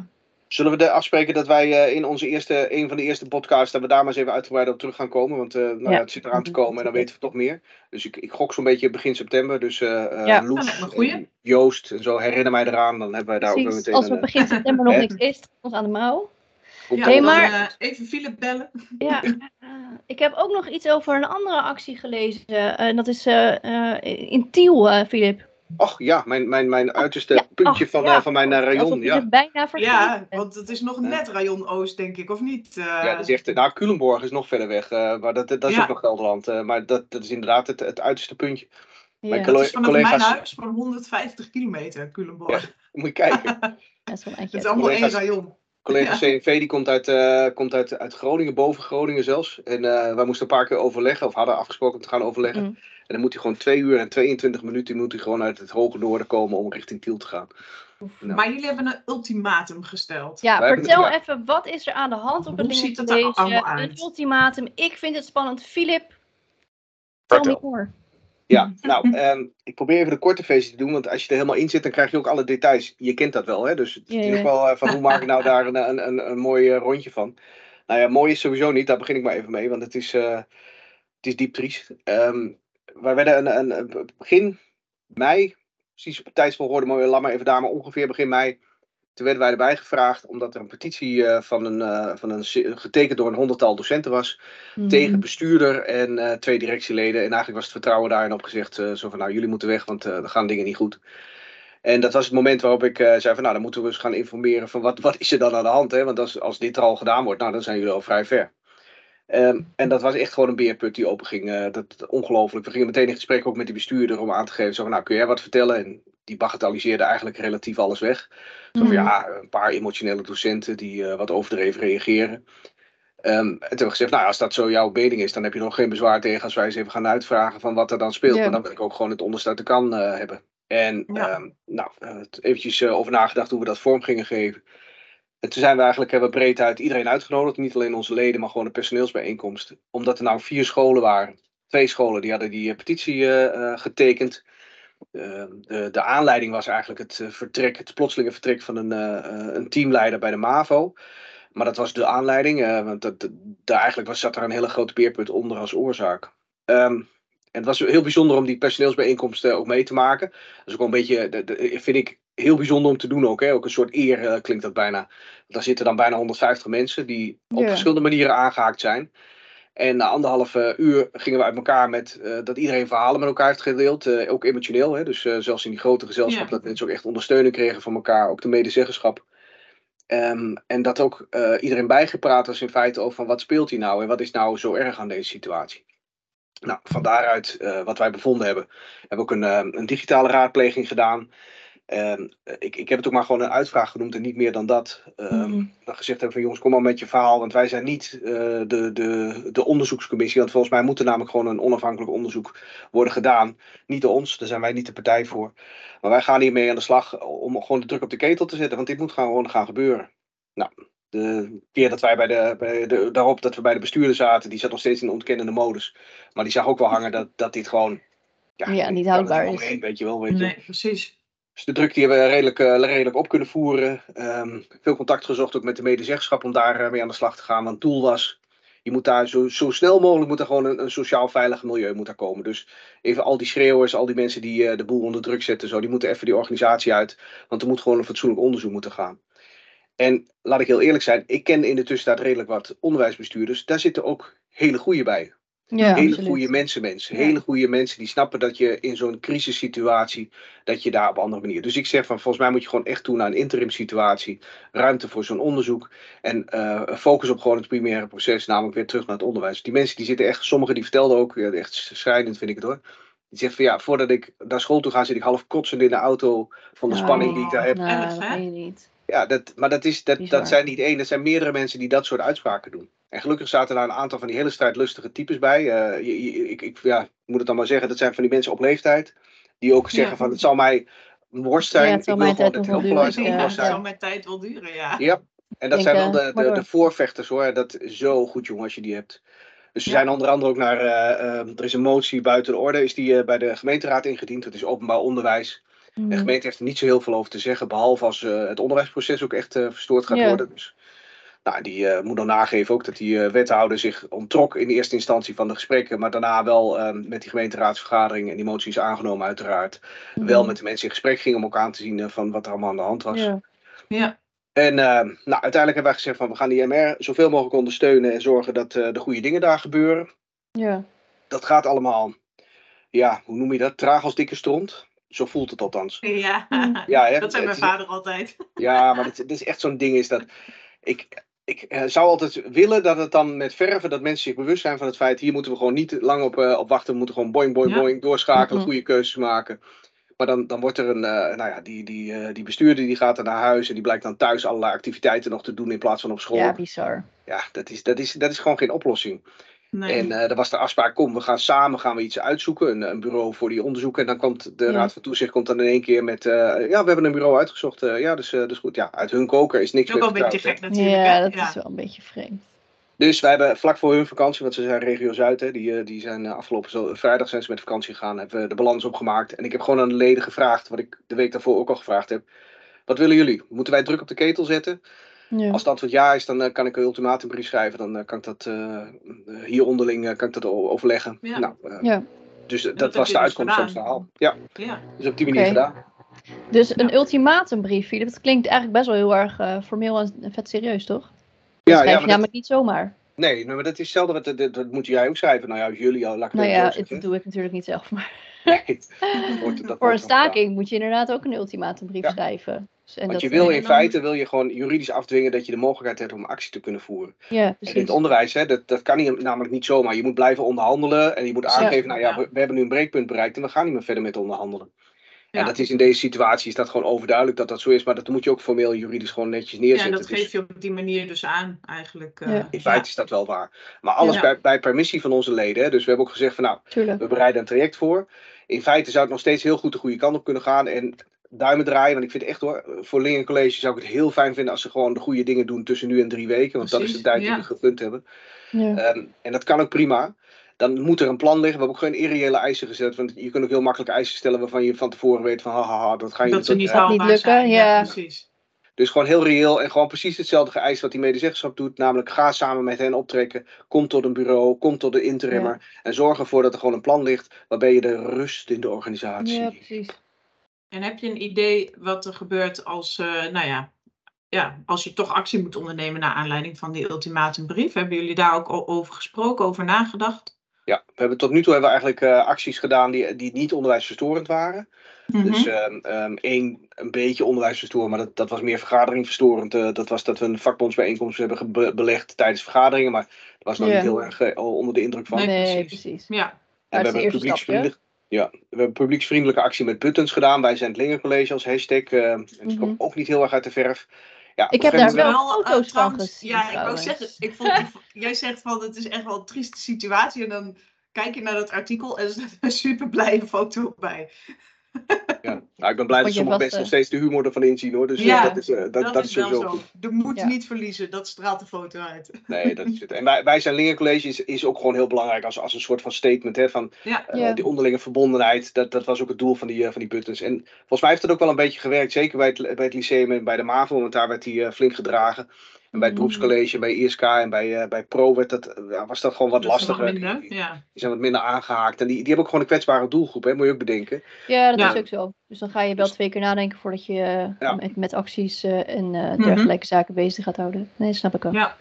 Zullen we de afspreken dat wij eh, in onze eerste, een van de eerste podcasts, dat we daar maar eens even uitgebreid op terug gaan komen? Want eh, nou, ja. Ja. het zit eraan te komen en dan weten we toch meer. Dus ik, ik gok zo'n beetje begin september. Dus eh eh, Ja. Loes, en Joost en zo, herinner mij eraan. Dan hebben wij daar ook weer Precies. meteen Als er een, begin september nog niks is, ons aan de mouw. dan, maar- eh, even Philip bellen. Ja, [LAUGHS] ik heb ook nog iets over een andere actie gelezen. En dat is eh, eh, in Tiel, eh, Och ja, mijn, mijn, mijn uiterste Ja, puntje ach, van, ja. eh, van mijn eh, rayon. Ja. bijna Ja, want het is nog net Rayon Oost, denk ik, of niet? Eh, ja, dat is echt. Nou, Culemborg is nog verder weg. eh, maar dat, dat is Ja. ook nog Gelderland. eh, maar dat, dat is inderdaad het, het uiterste puntje. Ja, mijn dat is vanaf collega's- mijn huis van 150 kilometer, Culemborg. Moet je kijken. [LAUGHS] dat is wel een Het is allemaal één rayon. Collega Ja. CNV die komt, uit, eh, komt uit, uit Groningen, boven Groningen zelfs. En eh, wij moesten een paar keer overleggen, of hadden afgesproken om te gaan overleggen. Mm. En dan moet hij gewoon 2 uur en 22 minuten moet hij gewoon uit het hoge noorden komen om richting Tiel te gaan. Nou. Maar jullie hebben een ultimatum gesteld. Ja, Wij hebben- vertel ja. even, wat is er aan de hand op het Hoe ding ziet het er allemaal Een ultimatum. Ik vind het spannend. Filip, tell me Vertel. Ja, [LAUGHS] nou, ehm, ik probeer even de korte versie te doen, want als je er helemaal in zit, dan krijg je ook alle details. Je kent dat wel, hè? Dus het is ja. nog wel eh, van hoe maak ik nou [LAUGHS] daar een, een, een, een mooi eh, rondje van. Nou ja, mooi is sowieso niet, daar begin ik maar even mee, want het is, eh, het is diep triest. Ehm, wij werden een, een, begin mei, precies op het tijdsvolgorde, maar laat maar even daar, maar ongeveer begin mei. Toen werden wij erbij gevraagd, omdat er een petitie eh, van een, eh, van een, getekend door een honderdtal docenten was Mhm. tegen bestuurder en eh, twee directieleden. En eigenlijk was het vertrouwen daarin opgezegd. zo van, nou, jullie moeten weg, want er gaan dingen niet goed. En dat was het moment waarop ik zei van, nou, dan moeten we eens gaan informeren van wat, [LAUGHS] wat is er dan aan de hand. Hè? Want als, als dit er al gedaan wordt, nou, dan zijn jullie al vrij ver. Ehm, en dat was echt gewoon een beerput die openging. eh dat ongelooflijk. We gingen meteen in gesprek ook met die bestuurder om aan te geven. Zo van, nou, kun jij wat vertellen? En die bagatelliseerde eigenlijk relatief alles weg. Zo van, Mhm. ja, een paar emotionele docenten die eh, wat overdreven reageren. Ehm, en toen hebben we gezegd, nou, als dat zo jouw mening is, dan heb je nog geen bezwaar tegen als wij eens even gaan uitvragen van wat er dan speelt. Ja. Maar dan wil ik ook gewoon het onderste uit de kan eh, hebben. En Ja. ehm, nou, eventjes eh, over nagedacht hoe we dat vorm gingen geven. En toen zijn we eigenlijk, hebben we breed uit iedereen uitgenodigd. Niet alleen onze leden, maar gewoon een personeelsbijeenkomst. Omdat er nou vier scholen waren. Twee scholen die hadden die petitie getekend. Ehm, de, de aanleiding was eigenlijk het eh, vertrek, het plotselinge vertrek van een, eh, eh, een teamleider bij de MAVO. Maar dat was de aanleiding, want dat, daar eigenlijk was, zat er een hele grote beerput onder als oorzaak. Ehm, en het was heel bijzonder om die personeelsbijeenkomsten ook mee te maken. Dat is ook wel een beetje, vind ik, heel bijzonder om te doen ook. Hè? Ook een soort eer klinkt dat bijna. Daar zitten dan bijna 150 mensen die op verschillende manieren aangehaakt zijn. En na anderhalve uur gingen we uit elkaar met eh, dat iedereen verhalen met elkaar heeft gedeeld. eh, ook emotioneel. Hè? Dus eh, zelfs in die grote gezelschap Ja. dat mensen ook echt ondersteuning kregen van elkaar. Ook de medezeggenschap. Ehm, en dat ook eh, iedereen bijgepraat was in feite over van wat speelt hier nou en wat is nou zo erg aan deze situatie. Nou, van daaruit eh, wat wij bevonden hebben, hebben we ook een, eh, een digitale raadpleging gedaan. Ehm, ik, ik heb het ook maar gewoon een uitvraag genoemd en niet meer dan dat. Dan gezegd hebben van jongens, kom maar met je verhaal, want wij zijn niet eh, de, de, de onderzoekscommissie. Want volgens mij moet er namelijk gewoon een onafhankelijk onderzoek worden gedaan. Niet door ons, daar zijn wij niet de partij voor. Maar wij gaan hiermee aan de slag om gewoon de druk op de ketel te zetten, want dit moet gewoon gaan gebeuren. Nou, de keer dat wij bij de, bij de, daarop dat we bij de bestuurder zaten, die zat nog steeds in de ontkennende modus. Maar die zag ook wel hangen dat, dat dit gewoon. Ja, ik niet houdbaar er is. omheen, weet je wel, weet je. Nee, precies. Dus de druk die hebben we redelijk, eh, redelijk op kunnen voeren. Ehm, veel contact gezocht ook met de medezeggenschap om daar eh, mee aan de slag te gaan. Want het doel was, je moet daar zo, zo snel mogelijk moet er gewoon een, een sociaal veilig milieu moet daar komen. Dus even al die schreeuwers, al die mensen die eh, de boel onder druk zetten, zo, die moeten even die organisatie uit. Want er moet gewoon een fatsoenlijk onderzoek moeten gaan. En laat ik heel eerlijk zijn, ik ken in de tussentijd redelijk wat onderwijsbestuurders. Daar zitten ook hele goede bij Ja, hele absoluut. goede mensen, mensen. Ja. Hele goede mensen die snappen dat je in zo'n crisissituatie, dat je daar op andere manier. Dus ik zeg van, volgens mij moet je gewoon echt toe naar een interim situatie. Ruimte voor zo'n onderzoek. En eh, focus op gewoon het primaire proces, namelijk weer terug naar het onderwijs. Die mensen die zitten echt, sommigen die vertelden ook, ja, echt schrijnend vind ik het hoor. Die zegt van ja, voordat ik naar school toe ga, zit ik half kotsend in de auto van de Oh, spanning die ik daar heb. Nou, Erg, dat weet je niet. Ja, dat, maar dat, is, dat, Bizar. dat zijn niet één, dat zijn meerdere mensen die dat soort uitspraken doen. En gelukkig zaten daar een aantal van die hele strijdlustige types bij. Eh, je- je- ik, ik ja, ik moet het dan maar zeggen, dat zijn van die mensen op leeftijd. Die ook zeggen Ja. van het zal mij een worst zijn. Ja, het zal ik wil mijn gewoon tijd wel duren. Ja, dat het zal zijn. mijn tijd wel duren, ja. Ja, en dat denk, zijn wel eh, de, maar de, voorvechters hoor. Dat is zo goed jongen als je die hebt. Dus ze Ja. zijn onder andere ook naar, eh, eh, er is een motie buiten de orde, is die eh, bij de gemeenteraad ingediend. Dat is openbaar onderwijs. Mm. De gemeente heeft er niet zo heel veel over te zeggen, behalve als eh, het onderwijsproces ook echt eh, verstoord gaat Ja. worden. Dus, nou, die eh, moet dan nageven ook dat die eh, wethouder zich onttrok in de eerste instantie van de gesprekken, maar daarna wel eh, met die gemeenteraadsvergadering en die motie is aangenomen uiteraard, wel met de mensen in gesprek ging om ook aan te zien van wat er allemaal aan de hand was. Ja. Ja, En eh, nou, uiteindelijk hebben wij gezegd van we gaan die MR zoveel mogelijk ondersteunen en zorgen dat eh, de goede dingen daar gebeuren. Ja. Dat gaat allemaal, ja, hoe noem je dat? Traag als dikke stront. Zo voelt het althans. [LAUGHS] ja. Mm. Ja, hè, dat zei mijn vader altijd. Ja, maar het, het is echt zo'n ding is dat ik, ik eh, zou altijd willen dat het dan met verven, dat mensen zich bewust zijn van het feit, hier moeten we gewoon niet lang op, eh, op wachten, we moeten gewoon boing, boing, Ja. boing, doorschakelen, Mhm. goede keuzes maken. Maar dan, dan wordt er een, eh, nou ja, die, die, eh, die bestuurder die gaat dan naar huis en die blijkt dan thuis allerlei activiteiten nog te doen in plaats van op school. ja, Ja, bizar. dat, is, dat, is, dat is gewoon geen oplossing. Nee. En eh er was de afspraak, kom, we gaan samen gaan we iets uitzoeken, een, een bureau voor die onderzoeken. En dan komt de Ja. Raad van Toezicht komt dan in één keer met, eh, ja, we hebben een bureau uitgezocht. eh, ja, dus, eh dus goed. Ja, uit hun koker is niks ook wel een meer beetje gek natuurlijk. Ja, dat ja. is wel een beetje vreemd. Dus wij hebben vlak voor hun vakantie, want ze zijn regio Zuid, hè, die, die zijn afgelopen zo- vrijdag zijn ze met vakantie gegaan, hebben we de balans opgemaakt. En ik heb gewoon aan de leden gevraagd, wat ik de week daarvoor ook al gevraagd heb. Wat willen jullie? Moeten wij druk op de ketel zetten? Ja. Als het antwoord ja is, dan eh, kan ik een ultimatumbrief schrijven. Dan eh, kan ik dat eh, hier onderling eh, kan ik dat overleggen. Ja. Nou, eh, ja. dus dat was de dus uitkomst van het verhaal. Ja, Ja. dus op die manier gedaan. Dus een ultimatumbrief, dat klinkt eigenlijk best wel heel erg formeel en vet serieus, toch? Dat Ja, schrijf ja, je maar namelijk niet zomaar. nee, maar dat is hetzelfde. Wat, dat, dat moet jij ook schrijven. Nou ja, jullie al. Laat ik het Nou ja, dat doe ik natuurlijk niet zelf, maar Dat [LAUGHS] wordt- dat voor een staking moet je inderdaad ook een ultimatumbrief Ja. schrijven. Dus, en Want je wil in dan- feite wil je gewoon juridisch afdwingen dat je de mogelijkheid hebt om actie te kunnen voeren. Ja, En in het onderwijs, hè, dat, dat kan niet, namelijk niet zomaar. Je moet blijven onderhandelen en je moet Ja. aangeven, nou ja, Ja. we, we hebben nu een breekpunt bereikt en we gaan niet meer verder met onderhandelen. Ja. En dat is in deze situatie is dat gewoon overduidelijk dat dat zo is, maar dat moet je ook formeel juridisch gewoon netjes ja, neerzetten. en dat Dus geef je op die manier dus aan eigenlijk. eh, Ja. in feite is dat wel waar. Maar alles Ja. bij, bij permissie van onze leden. Hè, dus we hebben ook gezegd van nou, Tuurlijk. we bereiden een traject voor. In feite zou het nog steeds heel goed de goede kant op kunnen gaan. En duimen draaien, want ik vind echt hoor, voor Lingen College zou ik het heel fijn vinden als ze gewoon de goede dingen doen tussen nu en drie weken. Want dat is de tijd die ja. we gegund hebben. Ja. Ehm, en dat kan ook prima. Dan moet er een plan liggen. We hebben ook geen irreële eisen gezet. Want je kunt ook heel makkelijk eisen stellen waarvan je van tevoren weet van haha, dat ga je dat ze niet. Gaat niet haalbaar lukken, zijn. ja. precies. Dus gewoon heel reëel en gewoon precies hetzelfde geëist wat die medezeggenschap doet. Namelijk ga samen met hen optrekken. Kom tot een bureau, kom tot de interimmer. En zorg ervoor dat er gewoon een plan ligt waarbij je de rust in de organisatie. ja, precies. En heb je een idee wat er gebeurt als, eh, nou ja, ja, als je toch actie moet ondernemen naar aanleiding van die ultimatumbrief? Hebben jullie daar ook over gesproken, over nagedacht? We hebben tot nu toe hebben we eigenlijk eh, acties gedaan die, die niet onderwijsverstorend waren. Dus Mhm. ehm, ehm, één, een beetje onderwijsverstorend, maar dat, dat was meer vergaderingverstorend. Eh, dat was dat we een vakbondsbijeenkomst hebben belegd tijdens vergaderingen, maar dat was nog niet heel erg eh, onder de indruk van. Nee, Nee, precies. Ja, En we hebben publieksvriendelijk, ja, we hebben een publieksvriendelijke actie met buttons gedaan. Wij zijn het Lingercollege als hashtag. eh, en die komt ook niet heel erg uit de verf. Ja, Ik heb daar wel foto's van gezien, Ja, ik wou zeggen, ik vond jij zegt van het is echt wel een trieste situatie en dan kijk je naar dat artikel en [LAUGHS] er staat een super blije foto bij. Ja. Nou, ik ben blij dat sommige mensen eh, nog steeds de humor ervan inzien hoor. Dus eh, Ja, dat is, eh, dat, Dat, dat, is is wel sowieso zo. De moed Ja. niet verliezen, dat straalt de foto uit. [LAUGHS] Nee, dat is het. En wij, wij zijn Lingercollege is, is ook gewoon heel belangrijk als, als een soort van statement hè, van Ja, eh, die onderlinge verbondenheid. Dat, dat was ook het doel van die, eh, van die buttons. En volgens mij heeft het ook wel een beetje gewerkt. Zeker bij het, bij het lyceum en bij de MAVO, want daar werd die eh, flink gedragen. En bij het Mhm. beroepscollege, bij ISK en bij, eh, bij Pro werd dat, ja, was dat gewoon wat dat lastiger. minder. Die, Ja. die zijn wat minder aangehaakt. En die, die hebben ook gewoon een kwetsbare doelgroep, hè, moet je ook bedenken. Ja, dat Ja. is ook zo. Dus dan ga je wel twee keer nadenken voordat je eh, Ja. met, met acties eh, en eh, Mhm. dergelijke zaken bezig gaat houden. Nee, dat snap ik ook. ja,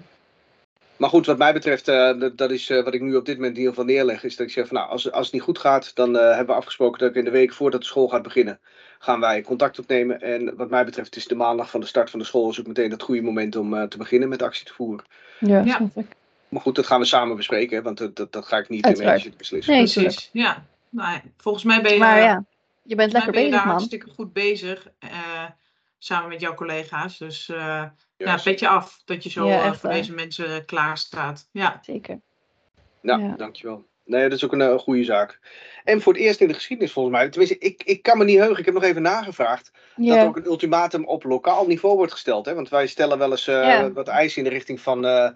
Maar goed, wat mij betreft, eh, dat, dat is eh, wat ik nu op dit moment in ieder geval neerleg, is dat ik zeg van nou, als, als het niet goed gaat, dan eh, hebben we afgesproken dat ik in de week voordat de school gaat beginnen, gaan wij contact opnemen. En wat mij betreft is de maandag van de start van de school is ook meteen het goede moment om eh, te beginnen met actie te voeren. Ja, Ja. snap ik. Maar goed, dat gaan we samen bespreken, hè, want dat, dat, dat ga ik niet in mijn Uiteraard. beslissen. Nee, precies. Ja. Nou, volgens mij ben je, Maar ja, je bent lekker ben je bezig, daar man. hartstikke goed bezig. eh, samen met jouw collega's. Dus eh ja, Ja, petje af dat je zo Ja, eh, echt voor deze mensen klaar staat. Ja. Zeker. Nou, Ja. dankjewel. Nee, dat is ook een, eh, goede zaak. En voor het eerst in de geschiedenis volgens mij, tenminste, ik, ik kan me niet heugen, ik heb nog even nagevraagd, dat er ook een ultimatum op lokaal niveau wordt gesteld. Hè? Want wij stellen wel eens eh, wat eisen in de richting van, eh,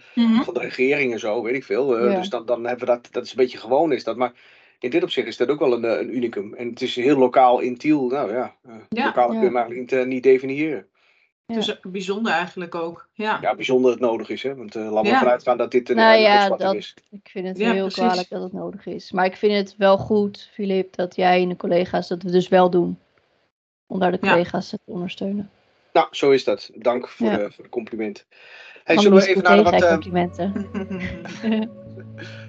van de regering en zo, weet ik veel. Eh. Dus dan, dan hebben we dat, dat is een beetje gewoon is dat. Maar in dit opzicht is dat ook wel een, eh, een unicum. En het is heel lokaal in Tiel. Nou ja, uh, Ja. lokaal kun je hem eigenlijk niet, eh, niet definiëren. Ja. Het is bijzonder eigenlijk ook. Ja. Ja, bijzonder dat het nodig is. Hè? Want eh, laten we Ja. ervan uitgaan dat dit een, Nou een ja, dat- is. Ik vind het Ja, heel precies. kwalijk dat het nodig is. Maar ik vind het wel goed, Filip, dat jij en de collega's dat we dus wel doen. Om daar de Ja. collega's te ondersteunen. Nou, zo is dat. Dank voor, Ja. de, voor de compliment. Hey, Van zullen we even naar de wat, eh, complimenten. [LAUGHS] [LAUGHS]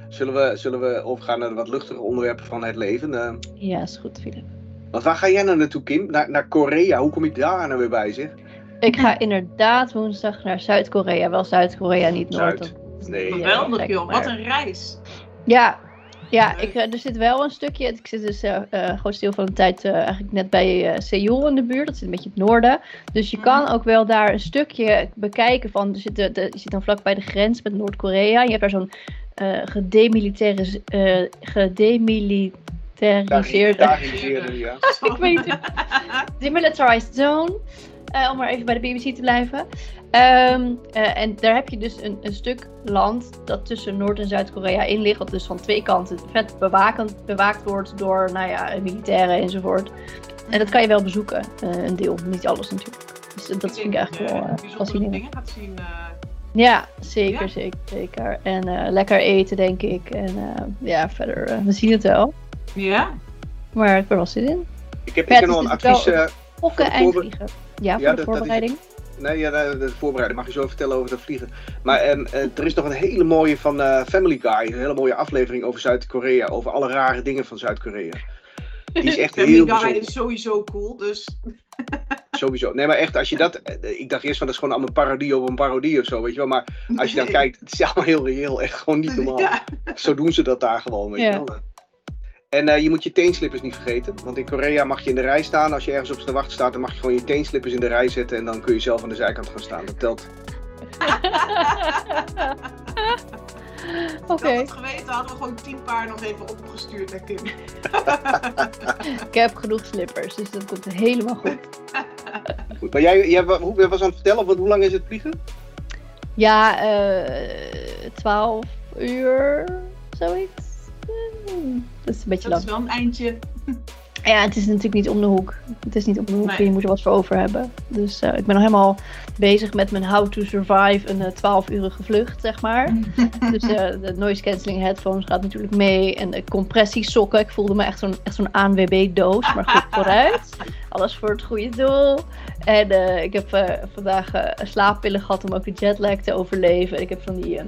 zullen we, zullen we overgaan naar de wat luchtige onderwerpen van het leven? Eh, ja, is goed, Filip. want waar ga jij nou naartoe, Kim? Naar, naar Korea. Hoe kom je daar nou weer bij, zeg? Ik ga inderdaad woensdag naar Zuid-Korea. Wel Zuid-Korea, niet Noord. Zuid. Nee. Geweldig joh, maar- wat een reis. Ja, ja ik, eh, er zit wel een stukje. Ik zit dus eh eh, groot deel van de tijd eh, eigenlijk net bij eh Seoul in de buurt. Dat zit een beetje in het noorden. Dus je Mhm. kan ook wel daar een stukje bekijken van. Er zit, de, de- je zit dan vlak bij de grens met Noord-Korea. Je hebt daar zo'n eh gedemilitaris- eh, gedemilitariseerde. Daar ja. [LAUGHS] ik weet het. Demilitarized zone. Eh, om maar even bij de BBC te blijven. Ehm, eh, en daar heb je dus een, een stuk land dat tussen Noord- en Zuid-Korea in ligt. Wat dus van twee kanten vet bewakend, bewaakt wordt door nou ja, militairen enzovoort. En dat kan je wel bezoeken, eh, een deel. Niet alles natuurlijk. Dus dat vind ik echt wel fascinerend. dingen gaat zien. eh, Ja, zeker, Ja. zeker, zeker. En eh, lekker eten, denk ik. En eh, ja, verder, eh, we zien het wel. ja, Maar ik ben er wel zin in. Ik heb, Ja, heb nog een natuurlijk advies. eh, Fokken voorbe- eindvliegen. Ja, voor Ja, de dat- dat is- voorbereiding. Nee, ja, de, de voorbereiding mag je zo vertellen over dat vliegen. Maar ehm, eh, er is nog een hele mooie van eh, Family Guy. Een hele mooie aflevering over Zuid-Korea. Over alle rare dingen van Zuid-Korea. Die is echt [LAUGHS] Family heel Guy bijzonder. is sowieso cool, dus [LAUGHS] Sowieso. Nee, maar echt, als je dat... eh, Ik dacht eerst van, dat is gewoon allemaal parodie op een parodie of zo, weet je wel. Maar als je dan kijkt, het is allemaal heel reëel. Echt gewoon niet [LAUGHS] normaal. Ja, Zo doen ze dat daar gewoon, weet Ja. je wel. En eh, je moet je teenslippers niet vergeten. Want in Korea mag je in de rij staan. Als je ergens op de wacht staat, dan mag je gewoon je teenslippers in de rij zetten. En dan kun je zelf aan de zijkant gaan staan. Dat telt. [LAUGHS] Oké, dat het geweten hadden we gewoon tien paar nog even opgestuurd naar Kim. [LAUGHS] ik heb genoeg slippers, dus dat komt helemaal goed. Goed, [LAUGHS] maar jij, jij was aan het vertellen, want hoe lang is het vliegen? Ja, eh 12 uur, zoiets. Dat is een beetje Dat is lang. wel een eindje. Ja, het is natuurlijk niet om de hoek. Het is niet om de hoek Nee. en je moet er wat voor over hebben. Dus eh, ik ben nog helemaal bezig met mijn How to Survive een eh, 12-urige vlucht, zeg maar. [LAUGHS] Dus eh, de noise cancelling headphones gaat natuurlijk mee. En de compressiesokken. Ik voelde me echt zo'n echt zo'n ANWB-doos. Maar goed, [LAUGHS] vooruit. Alles voor het goede doel. En eh, ik heb eh, vandaag eh, slaappillen gehad om ook de jetlag te overleven. Ik heb van die...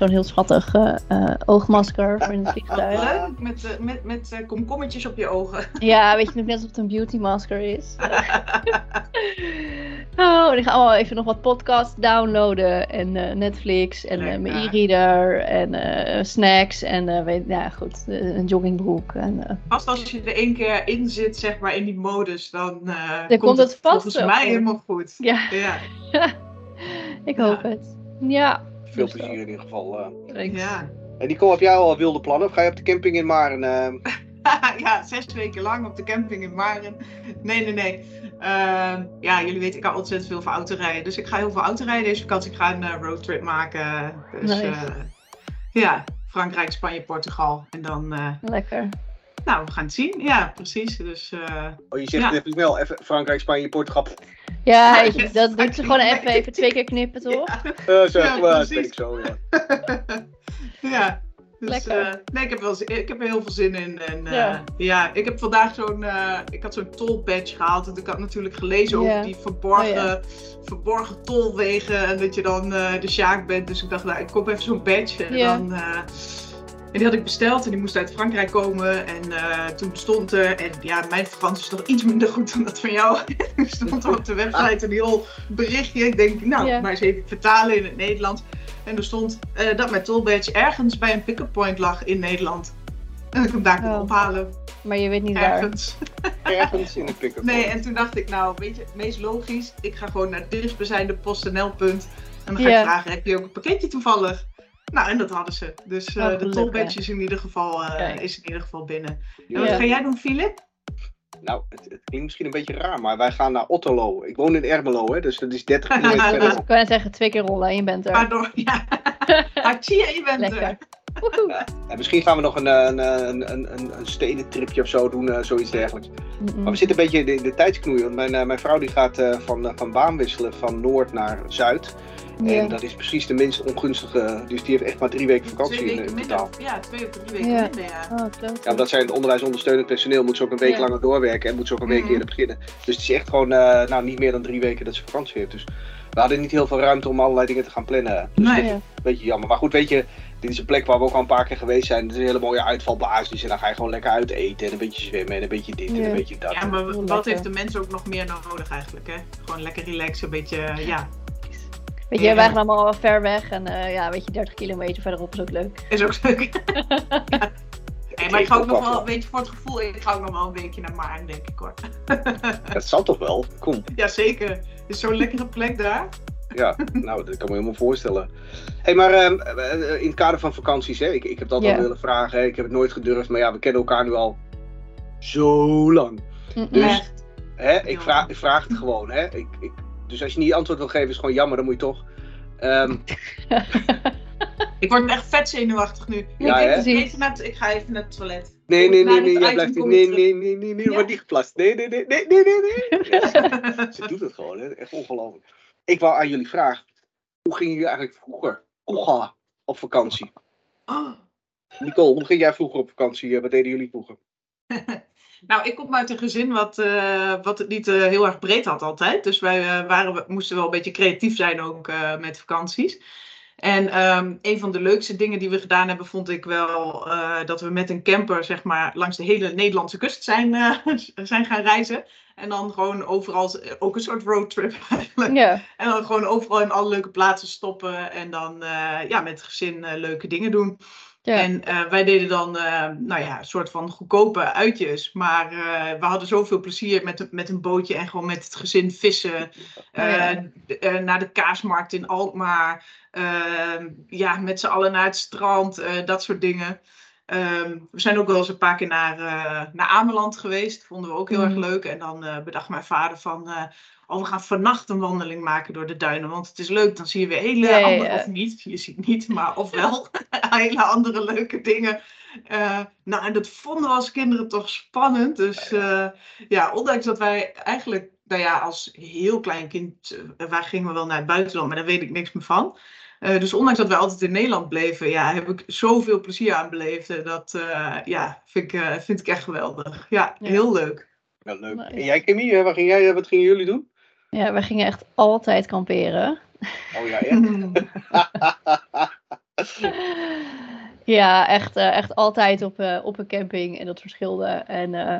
Zo'n heel schattig eh, eh, oogmasker voor in het vliegtuig. [LAUGHS] Leuk, met, eh, met, met komkommetjes op je ogen. [LAUGHS] Ja, weet je nog net alsof het een beauty masker is. [LAUGHS] oh, en ik ga allemaal even nog wat podcasts downloaden. En Netflix en mijn e-reader en snacks. En weet, ja, goed, een joggingbroek. En, Vast als je er één keer in zit, zeg maar, in die modus, dan, Dan komt het vast volgens mij helemaal goed. ja, Ja, ik Ja. hoop het. Ja. Veel Dus plezier in ieder geval. eh. Thanks. ja. En Nicole, heb jij al wilde plannen? Of ga je op de camping in Maren? eh, [LAUGHS] ja, zes weken lang op de camping in Maren. Nee, nee, nee. Ehm, ja, jullie weten, ik hou ontzettend veel van autorijden. Dus ik ga heel veel autorijden deze vakantie. Ik ga een eh, roadtrip maken. Dus Nice. eh, ja, Frankrijk, Spanje, Portugal. En dan, eh, Lekker. nou, we gaan het zien. Ja, precies. Dus eh, oh, je zegt Ja. even snel. Even Frankrijk, Spanje, Portugal. Ja, Ja, je- dat doet ze gewoon even, even twee keer knippen, toch? Eh zo, Ja, ja, weet ik zo, ja. [LAUGHS] ja. Dus, Lekker. eh, nee, ik heb, wel, zin- ik heb er heel veel zin in. En, eh, Ja. ja. ik heb vandaag zo'n eh, ik had zo'n toll badge gehaald. En ik had natuurlijk gelezen Ja. over die verborgen, Oh, ja. verborgen tolwegen. En dat je dan eh, de Sjaak bent. Dus ik dacht, nou, ik koop even zo'n badge. En, Ja. dan, eh, en die had ik besteld. En die moest uit Frankrijk komen. En eh, toen stond er... En ja, mijn Frans is nog iets minder goed dan dat van jou. [LAUGHS] Er stond er op de website een heel berichtje. Ik denk, nou, maar eens even vertalen in het Nederlands. En er stond eh, dat mijn tollbadge ergens bij een pick-up point lag in Nederland. En dat ik hem daar kon Oh. ophalen. Maar je weet niet waar. Ergens. [LAUGHS] Ergens in de pick-up. Nee, en toen dacht ik, nou, weet je, het meest logisch. Ik ga gewoon naar het dichtstbijzijnde PostNL-punt. En dan ga ik vragen, heb je ook een pakketje toevallig? Nou, en dat hadden ze. Dus eh, Oh, de tollbadge is in ieder geval, eh, is in ieder geval binnen. En wat ga jij doen, Filip? Nou, het, het klinkt misschien een beetje raar, maar wij gaan naar Otterlo. Ik woon in Ermelo, hè, dus dat is 30 [LAUGHS] kilometer Dus verderop. ik kan net zeggen, twee keer rollen en je bent er. Pardon, [LAUGHS] ja. Achia, je bent Lekker. er. En [LAUGHS] misschien gaan we nog een, eh, een, een, een, een, een stedentripje of zo doen, eh, zoiets dergelijks. Maar we zitten een beetje in de, de tijdsknoei. Want mijn, mijn vrouw die gaat eh, van, van baan wisselen van noord naar zuid. Ja. En dat is precies de minst ongunstige. Dus die heeft echt maar drie weken vakantie Twee in, weken in minder. totaal. Ja, twee of drie weken Ja. minder, ja. Oh. Ja, omdat zij het onderwijsondersteunend personeel moet ze ook een week Ja. langer doorwerken en moet ze ook een week Mhm. eerder beginnen. Dus het is echt gewoon eh, nou, niet meer dan drie weken dat ze vakantie heeft. Dus we hadden niet heel veel ruimte om allerlei dingen te gaan plannen. Dus Nee. dit is Ja. een beetje jammer. Maar goed, weet je, dit is een plek waar we ook al een paar keer geweest zijn. Het is een hele mooie uitvalbasis. En dan ga je gewoon lekker uit eten en een beetje zwemmen en een beetje dit en een beetje dat. Ja, maar wat heeft de mens ook nog meer nodig eigenlijk, hè? Gewoon lekker relaxen, een beetje, ja, Weet je, Ja. wij gaan allemaal wel ver weg. En eh, ja, weet je, 30 kilometer verderop is ook leuk. is ook leuk. [LAUGHS] ja. Hey, maar ik ga ook nog wel een beetje voor het gevoel, ik ga ook nog wel een weekje naar Maarn, denk ik hoor. [LAUGHS] Dat zal toch wel? Kom. Jazeker, het is zo'n lekkere plek daar. Ja, [LAUGHS] nou, dat kan me helemaal voorstellen. hey, maar ehm, eh, in het kader van vakanties, hè, ik, ik heb altijd Ja. al willen vragen. Hè, ik heb het nooit gedurfd, maar ja, we kennen elkaar nu al zo lang. Dus- Echt. Hè, ik, vraag, ik vraag het gewoon. Hè. Ik, ik, dus als je niet antwoord wil geven, is gewoon jammer, dan moet je toch. Ehm, [LAUGHS] Ik word echt vet zenuwachtig nu. Ja, ik, hè? even, naar, het- ik ga even naar het toilet. nee, nee, nee, nee, jij blijft niet. Nee, nee, nee, nee, nee, Ja? wordt niet geplast. Nee, nee, nee, nee, nee, nee, [LAUGHS] ze doet het gewoon, hè. Echt ongelooflijk. Ik wou aan jullie vragen, hoe gingen jullie eigenlijk vroeger vroeger op vakantie? Oh. Nicole, hoe ging jij vroeger op vakantie? Wat deden jullie vroeger? [LAUGHS] Nou, ik kom uit een gezin wat, eh, wat het niet eh, heel erg breed had altijd. Dus wij eh, waren, moesten wel een beetje creatief zijn ook met vakanties. En ehm, een van de leukste dingen die we gedaan hebben, vond ik wel dat we met een camper zeg maar, langs de hele Nederlandse kust zijn, [LAUGHS] zijn gaan reizen. En dan gewoon overal, ook een soort roadtrip [LAUGHS] eigenlijk. En dan gewoon overal in alle leuke plaatsen stoppen. En dan ja, met het gezin leuke dingen doen. Ja. En eh, wij deden dan, eh, nou ja, een soort van goedkope uitjes. Maar eh, we hadden zoveel plezier met, een- met een bootje en gewoon met het gezin vissen. eh, ja. naar de kaasmarkt in Alkmaar. ja, met z'n allen naar het strand. dat soort dingen. Ehm, we zijn ook wel eens een paar keer naar, naar Ameland geweest. Vonden we ook heel erg Mhm. leuk. En dan bedacht mijn vader van... eh, Oh, we gaan vannacht een wandeling maken door de duinen. Want het is leuk, dan zie je weer hele andere, ja. of niet, je ziet niet, maar ofwel [LAUGHS] [LAUGHS] hele andere leuke dingen. Eh, nou, en dat vonden we als kinderen toch spannend. Dus eh, ja, ondanks dat wij eigenlijk, nou ja, als heel klein kind, eh, waar gingen we wel naar het buitenland, maar daar weet ik niks meer van. Eh, dus ondanks dat wij altijd in Nederland bleven, ja, heb ik zoveel plezier aan beleefd. Dat eh, ja, vind, ik, eh, vind ik echt geweldig. Ja, Ja. heel leuk. Ja, leuk. Nice. En jij, Kimmy, eh, wat, ging jij, eh, wat gingen jullie doen? Ja, we gingen echt altijd kamperen. Oh ja, echt? [LAUGHS] Ja, echt, eh, echt altijd op, eh, op een camping en dat verschilde. En eh,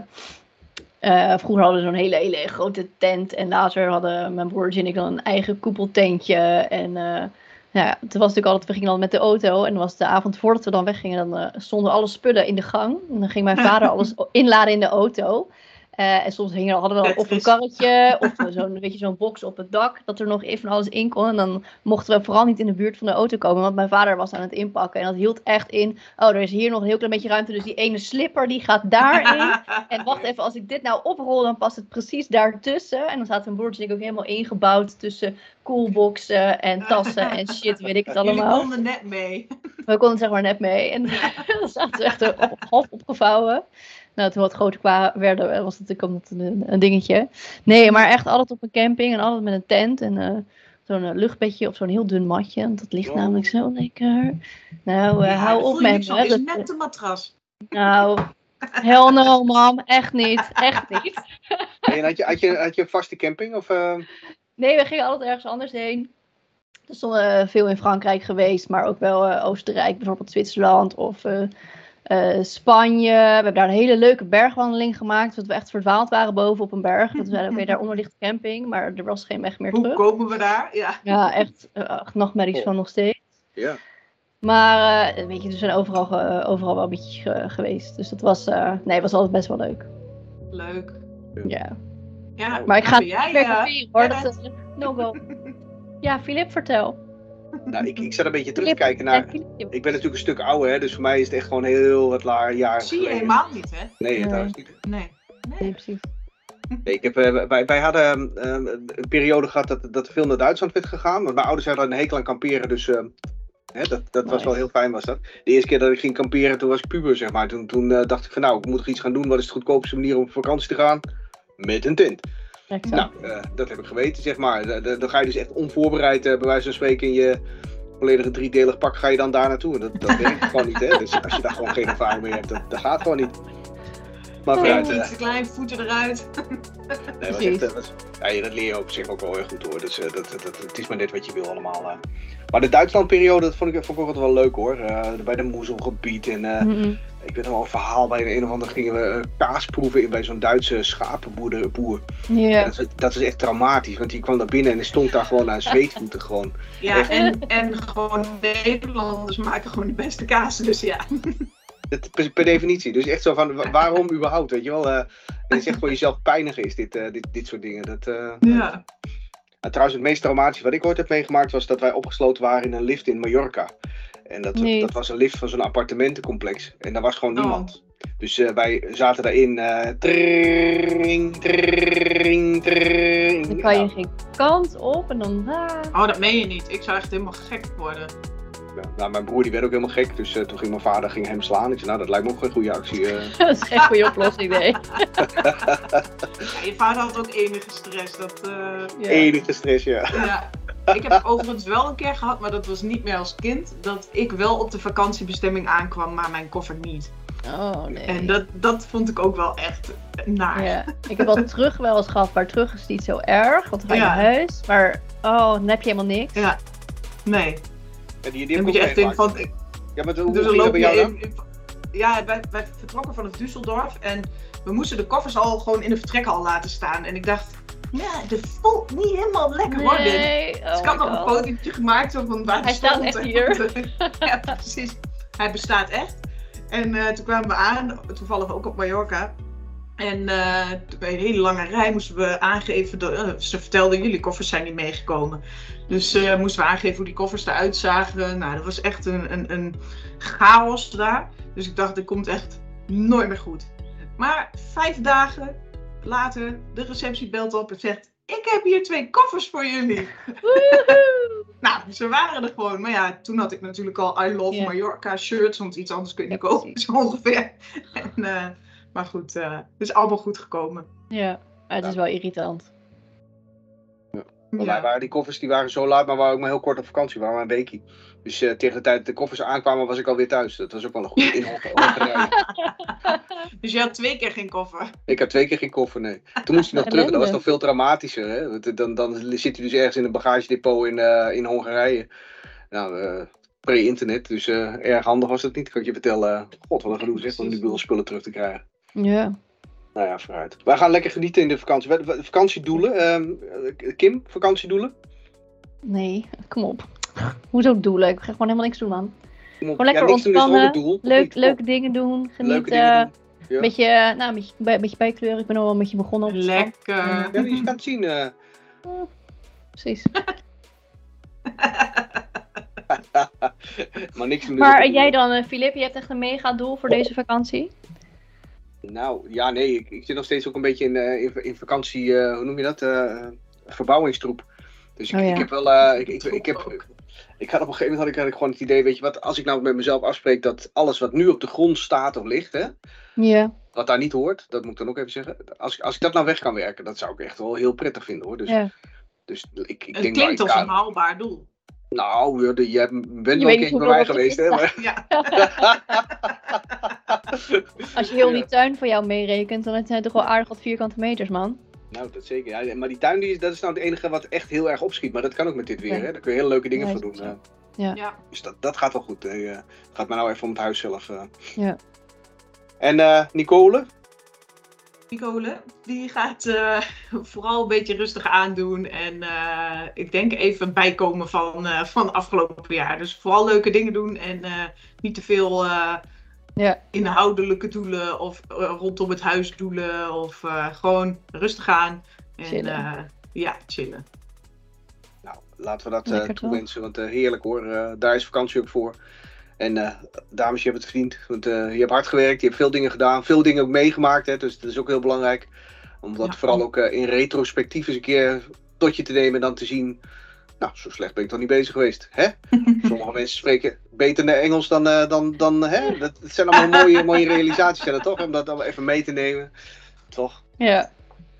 eh, vroeger hadden we zo'n hele, hele grote tent. En later hadden mijn broertje en ik dan een eigen koepeltentje. En eh, ja, het was natuurlijk altijd, we gingen dan met de auto. En dan was de avond voordat we dan weggingen, dan stonden alle spullen in de gang. En dan ging mijn vader [LAUGHS] alles inladen in de auto. Eh, en soms hingen, hadden we dan of een karretje of eh, zo'n weet je, zo'n box op het dak, dat er nog even alles in kon. En dan mochten we vooral niet in de buurt van de auto komen, want mijn vader was aan het inpakken. En dat hield echt in, oh, er is hier nog een heel klein beetje ruimte, dus die ene slipper die gaat daarin. [LAUGHS] En wacht even, als ik dit nou oprol, dan past het precies daartussen. En dan staat een broertje en ik ook helemaal ingebouwd tussen coolboxen en tassen en shit, weet ik het allemaal. konden net mee. We konden zeg maar net mee. En [LAUGHS] dan zaten ze echt op, half opgevouwen. Nou, toen we wat groter werden, was het natuurlijk een, een dingetje. Nee, maar echt altijd op een camping en altijd met een tent en eh, zo'n eh, luchtbedje of zo'n heel dun matje. Want dat ligt Oh. namelijk zo lekker. Nou, eh, Ja, hou op met me. is Dat- net de matras. Nou, hell no, mam. Echt niet. Echt niet. En had, je, had, je, had je een vaste camping? Of, eh, Nee, we gingen altijd ergens anders heen. We stonden eh, veel in Frankrijk geweest, maar ook wel eh, Oostenrijk, bijvoorbeeld Zwitserland of eh, eh, Spanje. We hebben daar een hele leuke bergwandeling gemaakt, dat we echt verdwaald waren boven op een berg. Dat we [LAUGHS] zeiden, oké, daaronder ligt de camping, maar er was geen weg meer Hoe terug. komen we daar? Ja. Ja, echt uh, nachtmerries van nog steeds. ja. Maar eh, weet je, we zijn overal, overal wel een beetje ge- geweest. Dus dat was, eh, nee, het was altijd best wel leuk. Leuk. Ja. Ja, Maar ik ga jij, niet meer hoor. Dat, no go. Ja, Filip, vertel. Nou, ik, ik zat een beetje terug te kijken naar... eh, Filip. Ik ben natuurlijk een stuk ouder, hè, dus voor mij is het echt gewoon heel het la- jaar zie je geleden. helemaal niet, hè? Nee, Nee. niet. Nee. Nee, precies. Nee, ik heb, eh, wij, wij hadden eh, een periode gehad dat, dat er veel naar Duitsland werd gegaan. Want mijn ouders hadden een hekel aan kamperen, dus eh, Hè, dat dat was wel heel fijn, was dat. De eerste keer dat ik ging kamperen, toen was ik puber, zeg maar. Toen, toen eh, dacht ik van, nou, ik moet nog iets gaan doen. Wat is de goedkoopste manier om op vakantie te gaan? Met een tent. Exact. Nou, eh, dat heb ik geweten, zeg maar. Da- da- Dan ga je dus echt onvoorbereid, eh, bij wijze van spreken, in je volledige driedelig pak, ga je dan daar naartoe. En Dat, dat werkt gewoon niet, hè. Dus als je daar gewoon geen ervaring mee hebt, dat, dat gaat gewoon niet. Maar Nee, vooruit, eh, iets te klein, voeten eruit. Nee, was echt, eh, was- ja, dat leer je op zich ook wel heel goed hoor. Dus eh, dat, dat, dat- het is maar net wat je wil allemaal. eh. Maar de Duitslandperiode, dat vond ik, vond ik ook wel leuk hoor. Eh, bij de Moezelgebied en eh. Ik weet nog wel een verhaal bij de een of ander gingen we eh, kaas proeven in, bij zo'n Duitse schapenboer. Boer. Ja. Dat, is, dat is echt traumatisch, want die kwam daar binnen en er stond daar gewoon aan zweetvoeten gewoon. Ja, en, en gewoon Nederlanders maken gewoon de beste kaas. Dus ja. [LAUGHS] Dat, per, per definitie. Dus echt zo van, wa- waarom überhaupt, weet je wel. eh het is echt voor jezelf pijnigen is dit, eh, dit, dit soort dingen. Dat, eh, ja. En trouwens, het meest traumatische wat ik ooit heb meegemaakt was dat wij opgesloten waren in een lift in Mallorca. En dat, Nee. dat was een lift van zo'n appartementencomplex. En daar was gewoon Oh. niemand. Dus eh, wij zaten daarin. eh tring, tring, tring. Dan kan je Nou, geen kant op en dan. Ah. Oh, dat meen je niet. Ik zou echt helemaal gek worden. ja, nou, mijn broer die werd ook helemaal gek. Dus eh, toen ging mijn vader ging hem slaan. Ik zei, nou, dat lijkt me ook een goede actie. eh. [LAUGHS] Dat is geen goede oplossing, nee. [LAUGHS] Ja, je vader had ook enige stress. Dat, eh, Ja. Enige stress, ja. ja. Ik heb overigens wel een keer gehad, maar dat was niet meer als kind. Dat ik wel op de vakantiebestemming aankwam, maar mijn koffer niet. Oh nee. En dat, dat vond ik ook wel echt naar. Ja, ik heb wel terug wel eens gehad, maar terug is niet zo erg, want dan ga je Ja. naar huis. Maar oh, dan heb je helemaal niks. Ja. Nee. ja die, die Dan moet ik je echt denken van, Ja, maar hoe, Dus hoe dan loop bij je jou dan? in, in- Ja, wij, wij vertrokken vanaf Düsseldorf en we moesten de koffers al gewoon in de vertrekhal laten staan. En ik dacht, ja, dit voelt niet helemaal lekker hoor dit. Nee, Dus oh ik had nog een fotootje gemaakt van waar Hij die staat stond. echt hier. [LAUGHS] ja, precies. Hij bestaat echt. En eh, toen kwamen we aan, toevallig ook op Mallorca. En eh, bij een hele lange rij moesten we aangeven, dat, eh, ze vertelden jullie koffers zijn niet meegekomen. Dus moesten we aangeven hoe die koffers eruit zagen. Nou, dat was echt een, een, een chaos daar. Dus ik dacht, dit komt echt nooit meer goed. Maar vijf dagen later, de receptie belt op en zegt, ik heb hier twee koffers voor jullie. [LAUGHS] Woehoe. Nou, ze waren er gewoon. Maar ja, toen had ik natuurlijk al I Love. Mallorca shirts, want iets anders kun je niet Ja, kopen, zo ongeveer. [LAUGHS] En, eh, maar goed, eh, het is allemaal goed gekomen. Ja, maar het is wel irritant. Want wij waren, die koffers die waren zo laat, maar we waren ook maar heel kort op vakantie. We waren maar een weekje. Dus eh, tegen de tijd dat de koffers aankwamen, was ik alweer thuis. Dat was ook wel een goede [LAUGHS] inhoud. [LAUGHS] Dus je had twee keer geen koffer. ik heb twee keer geen koffer, nee. Toen moest hij nog [LAUGHS] terug. en Dat was nog veel dramatischer. Hè? Want Dan, dan zit hij dus ergens in een bagagedepot in, eh, in Hongarije. Nou, eh, pre-internet. Dus eh, erg handig was dat niet, kan ik je vertellen. God, wat een gedoe zeg, om die spullen terug te krijgen. Ja. Nou ja, vooruit. Wij gaan lekker genieten in de vakantie. Vakantiedoelen. ehm, eh, Kim, vakantiedoelen? Nee, kom op. Hoezo doelen? Ik ga gewoon helemaal niks doen, man. Gewoon lekker ontspannen, Leuk, leuke dingen doen, genieten. Leuke dingen doen. Ja. Een beetje, nou, een beetje, een beetje bijkleuren. Ik ben al wel een beetje begonnen op. Lekker. Ja, je kan het zien. eh. Precies. [LAUGHS] maar niks Maar jij dan, eh, Filip? Je hebt echt een mega doel voor deze vakantie? Nou, ja, nee. Ik, ik zit nog steeds ook een beetje in, eh, in, in vakantie, eh, hoe noem je dat? Eh, verbouwingstroep. Dus ik, Oh ja. ik heb wel, eh, ik, ik, ik, Ik heb, ik had op een gegeven moment had ik, ik gewoon het idee, weet je wat, als ik nou met mezelf afspreek dat alles wat nu op de grond staat of ligt, hè, Ja. wat daar niet hoort, dat moet ik dan ook even zeggen. Als, ik- als ik dat nou weg kan werken, dat zou ik echt wel heel prettig vinden hoor. Dus, ja. dus ik, ik Het denk klinkt nou, als een haalbaar doel. Nou, bent Je wel weet een hoe bij mij geweest, hè? Maar... Ja, [LAUGHS] [LAUGHS] [LAUGHS] Als je heel Ja. die tuin voor jou meerekent, dan zijn het toch wel aardig wat vierkante meters, man. Nou, dat zeker. Ja, maar die tuin, die is, dat is nou het enige wat echt heel erg opschiet. Maar dat kan ook met dit weer, Ja. hè? Daar kun je hele leuke dingen Ja, voor doen. Ja. ja. Dus dat, dat gaat wel goed. hè. Eh, het gaat maar nou even om het huis zelf. eh. Ja. En eh, Nicole? Nicole, die gaat eh, vooral een beetje rustig aandoen. En eh, ik denk even bijkomen van, eh van afgelopen jaar. Dus vooral leuke dingen doen en eh, niet te veel eh, Ja. inhoudelijke doelen of eh, rondom het huis doelen. Of eh, gewoon rustig aan. En Chillen. eh, ja, chillen. Nou, laten we dat eh toewensen. Want heerlijk hoor. Eh, daar is vakantie ook voor. En eh, dames, je hebt het verdiend. Want eh, je hebt hard gewerkt. Je hebt veel dingen gedaan. Veel dingen ook meegemaakt. Hè, dus dat is ook heel belangrijk. Om dat Ja. vooral ook eh, in retrospectief eens een keer tot je te nemen. En dan te zien Nou, zo slecht ben ik toch niet bezig geweest. Hè? [LAUGHS] Sommige mensen spreken beter Engels dan. eh, dan, dan hè? Dat, dat zijn allemaal mooie, [LAUGHS] mooie realisaties, zijn dat toch? Om dat allemaal even mee te nemen. Toch? Ja.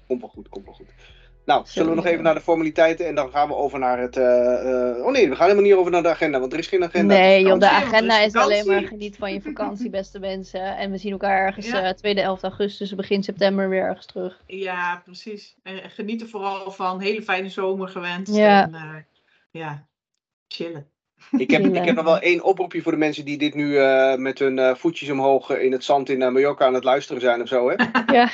Komt wel goed, komt wel goed. Nou, zullen we nog even naar de formaliteiten en dan gaan we over naar het. eh, eh, oh nee, we gaan helemaal niet over naar de agenda, want er is geen agenda. Nee, joh, de agenda het is is alleen maar geniet van je vakantie, beste [LAUGHS] mensen. En we zien elkaar ergens Ja. eh tweede 11 augustus, begin september weer ergens terug. Ja, precies. En en geniet er vooral van. Hele fijne zomer gewenst. Ja. En, eh, ja, chillen. Ik heb, ik heb nog wel één oproepje voor de mensen die dit nu eh, met hun eh, voetjes omhoog eh, in het zand in Mallorca aan het luisteren zijn of zo. Hè? [LAUGHS] Ja.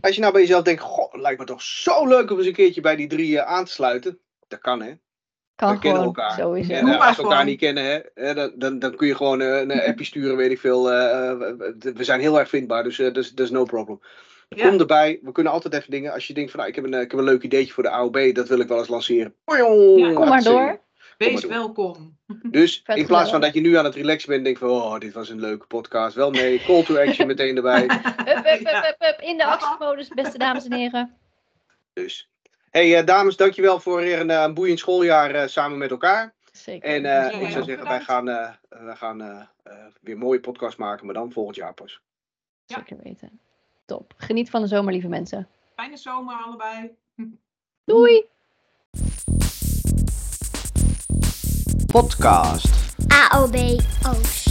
Als je nou bij jezelf denkt, goh, het lijkt me toch zo leuk om eens een keertje bij die drie aan te sluiten. Dat kan hè. Kan we kennen gewoon, elkaar. sowieso. En als we elkaar niet kennen, hè, hè, dan, dan, dan kun je gewoon een appje sturen, weet ik veel. we we zijn heel erg vindbaar, dus dat is dus no problem. Ja. Kom erbij, we kunnen altijd even dingen. Als je denkt van, nou, ik heb een, eh, ik heb een leuk ideetje voor de AOB, dat wil ik wel eens lanceren. Kom maar door. Wees maar door. welkom. Dus [LAUGHS] Vet in plaats van dat je nu aan het relaxen bent, denk van, oh, dit was een leuke podcast. Wel nee, call to action meteen erbij. [LAUGHS] Hup, hup, hup, Ja. hup, hup, in de actiemodus, beste dames en heren. Dus. hey, eh, dames, dankjewel voor weer een, eh, een boeiend schooljaar eh, samen met elkaar. Zeker. En eh, Ja, ik zou ja, zeggen, wij gaan, eh, wij gaan weer een mooie podcast maken, maar dan volgend jaar pas. Ja. Zeker weten. Top. Geniet van de zomer, lieve mensen. Fijne zomer allebei. [LAUGHS] Doei! Podcast. AOB Oost.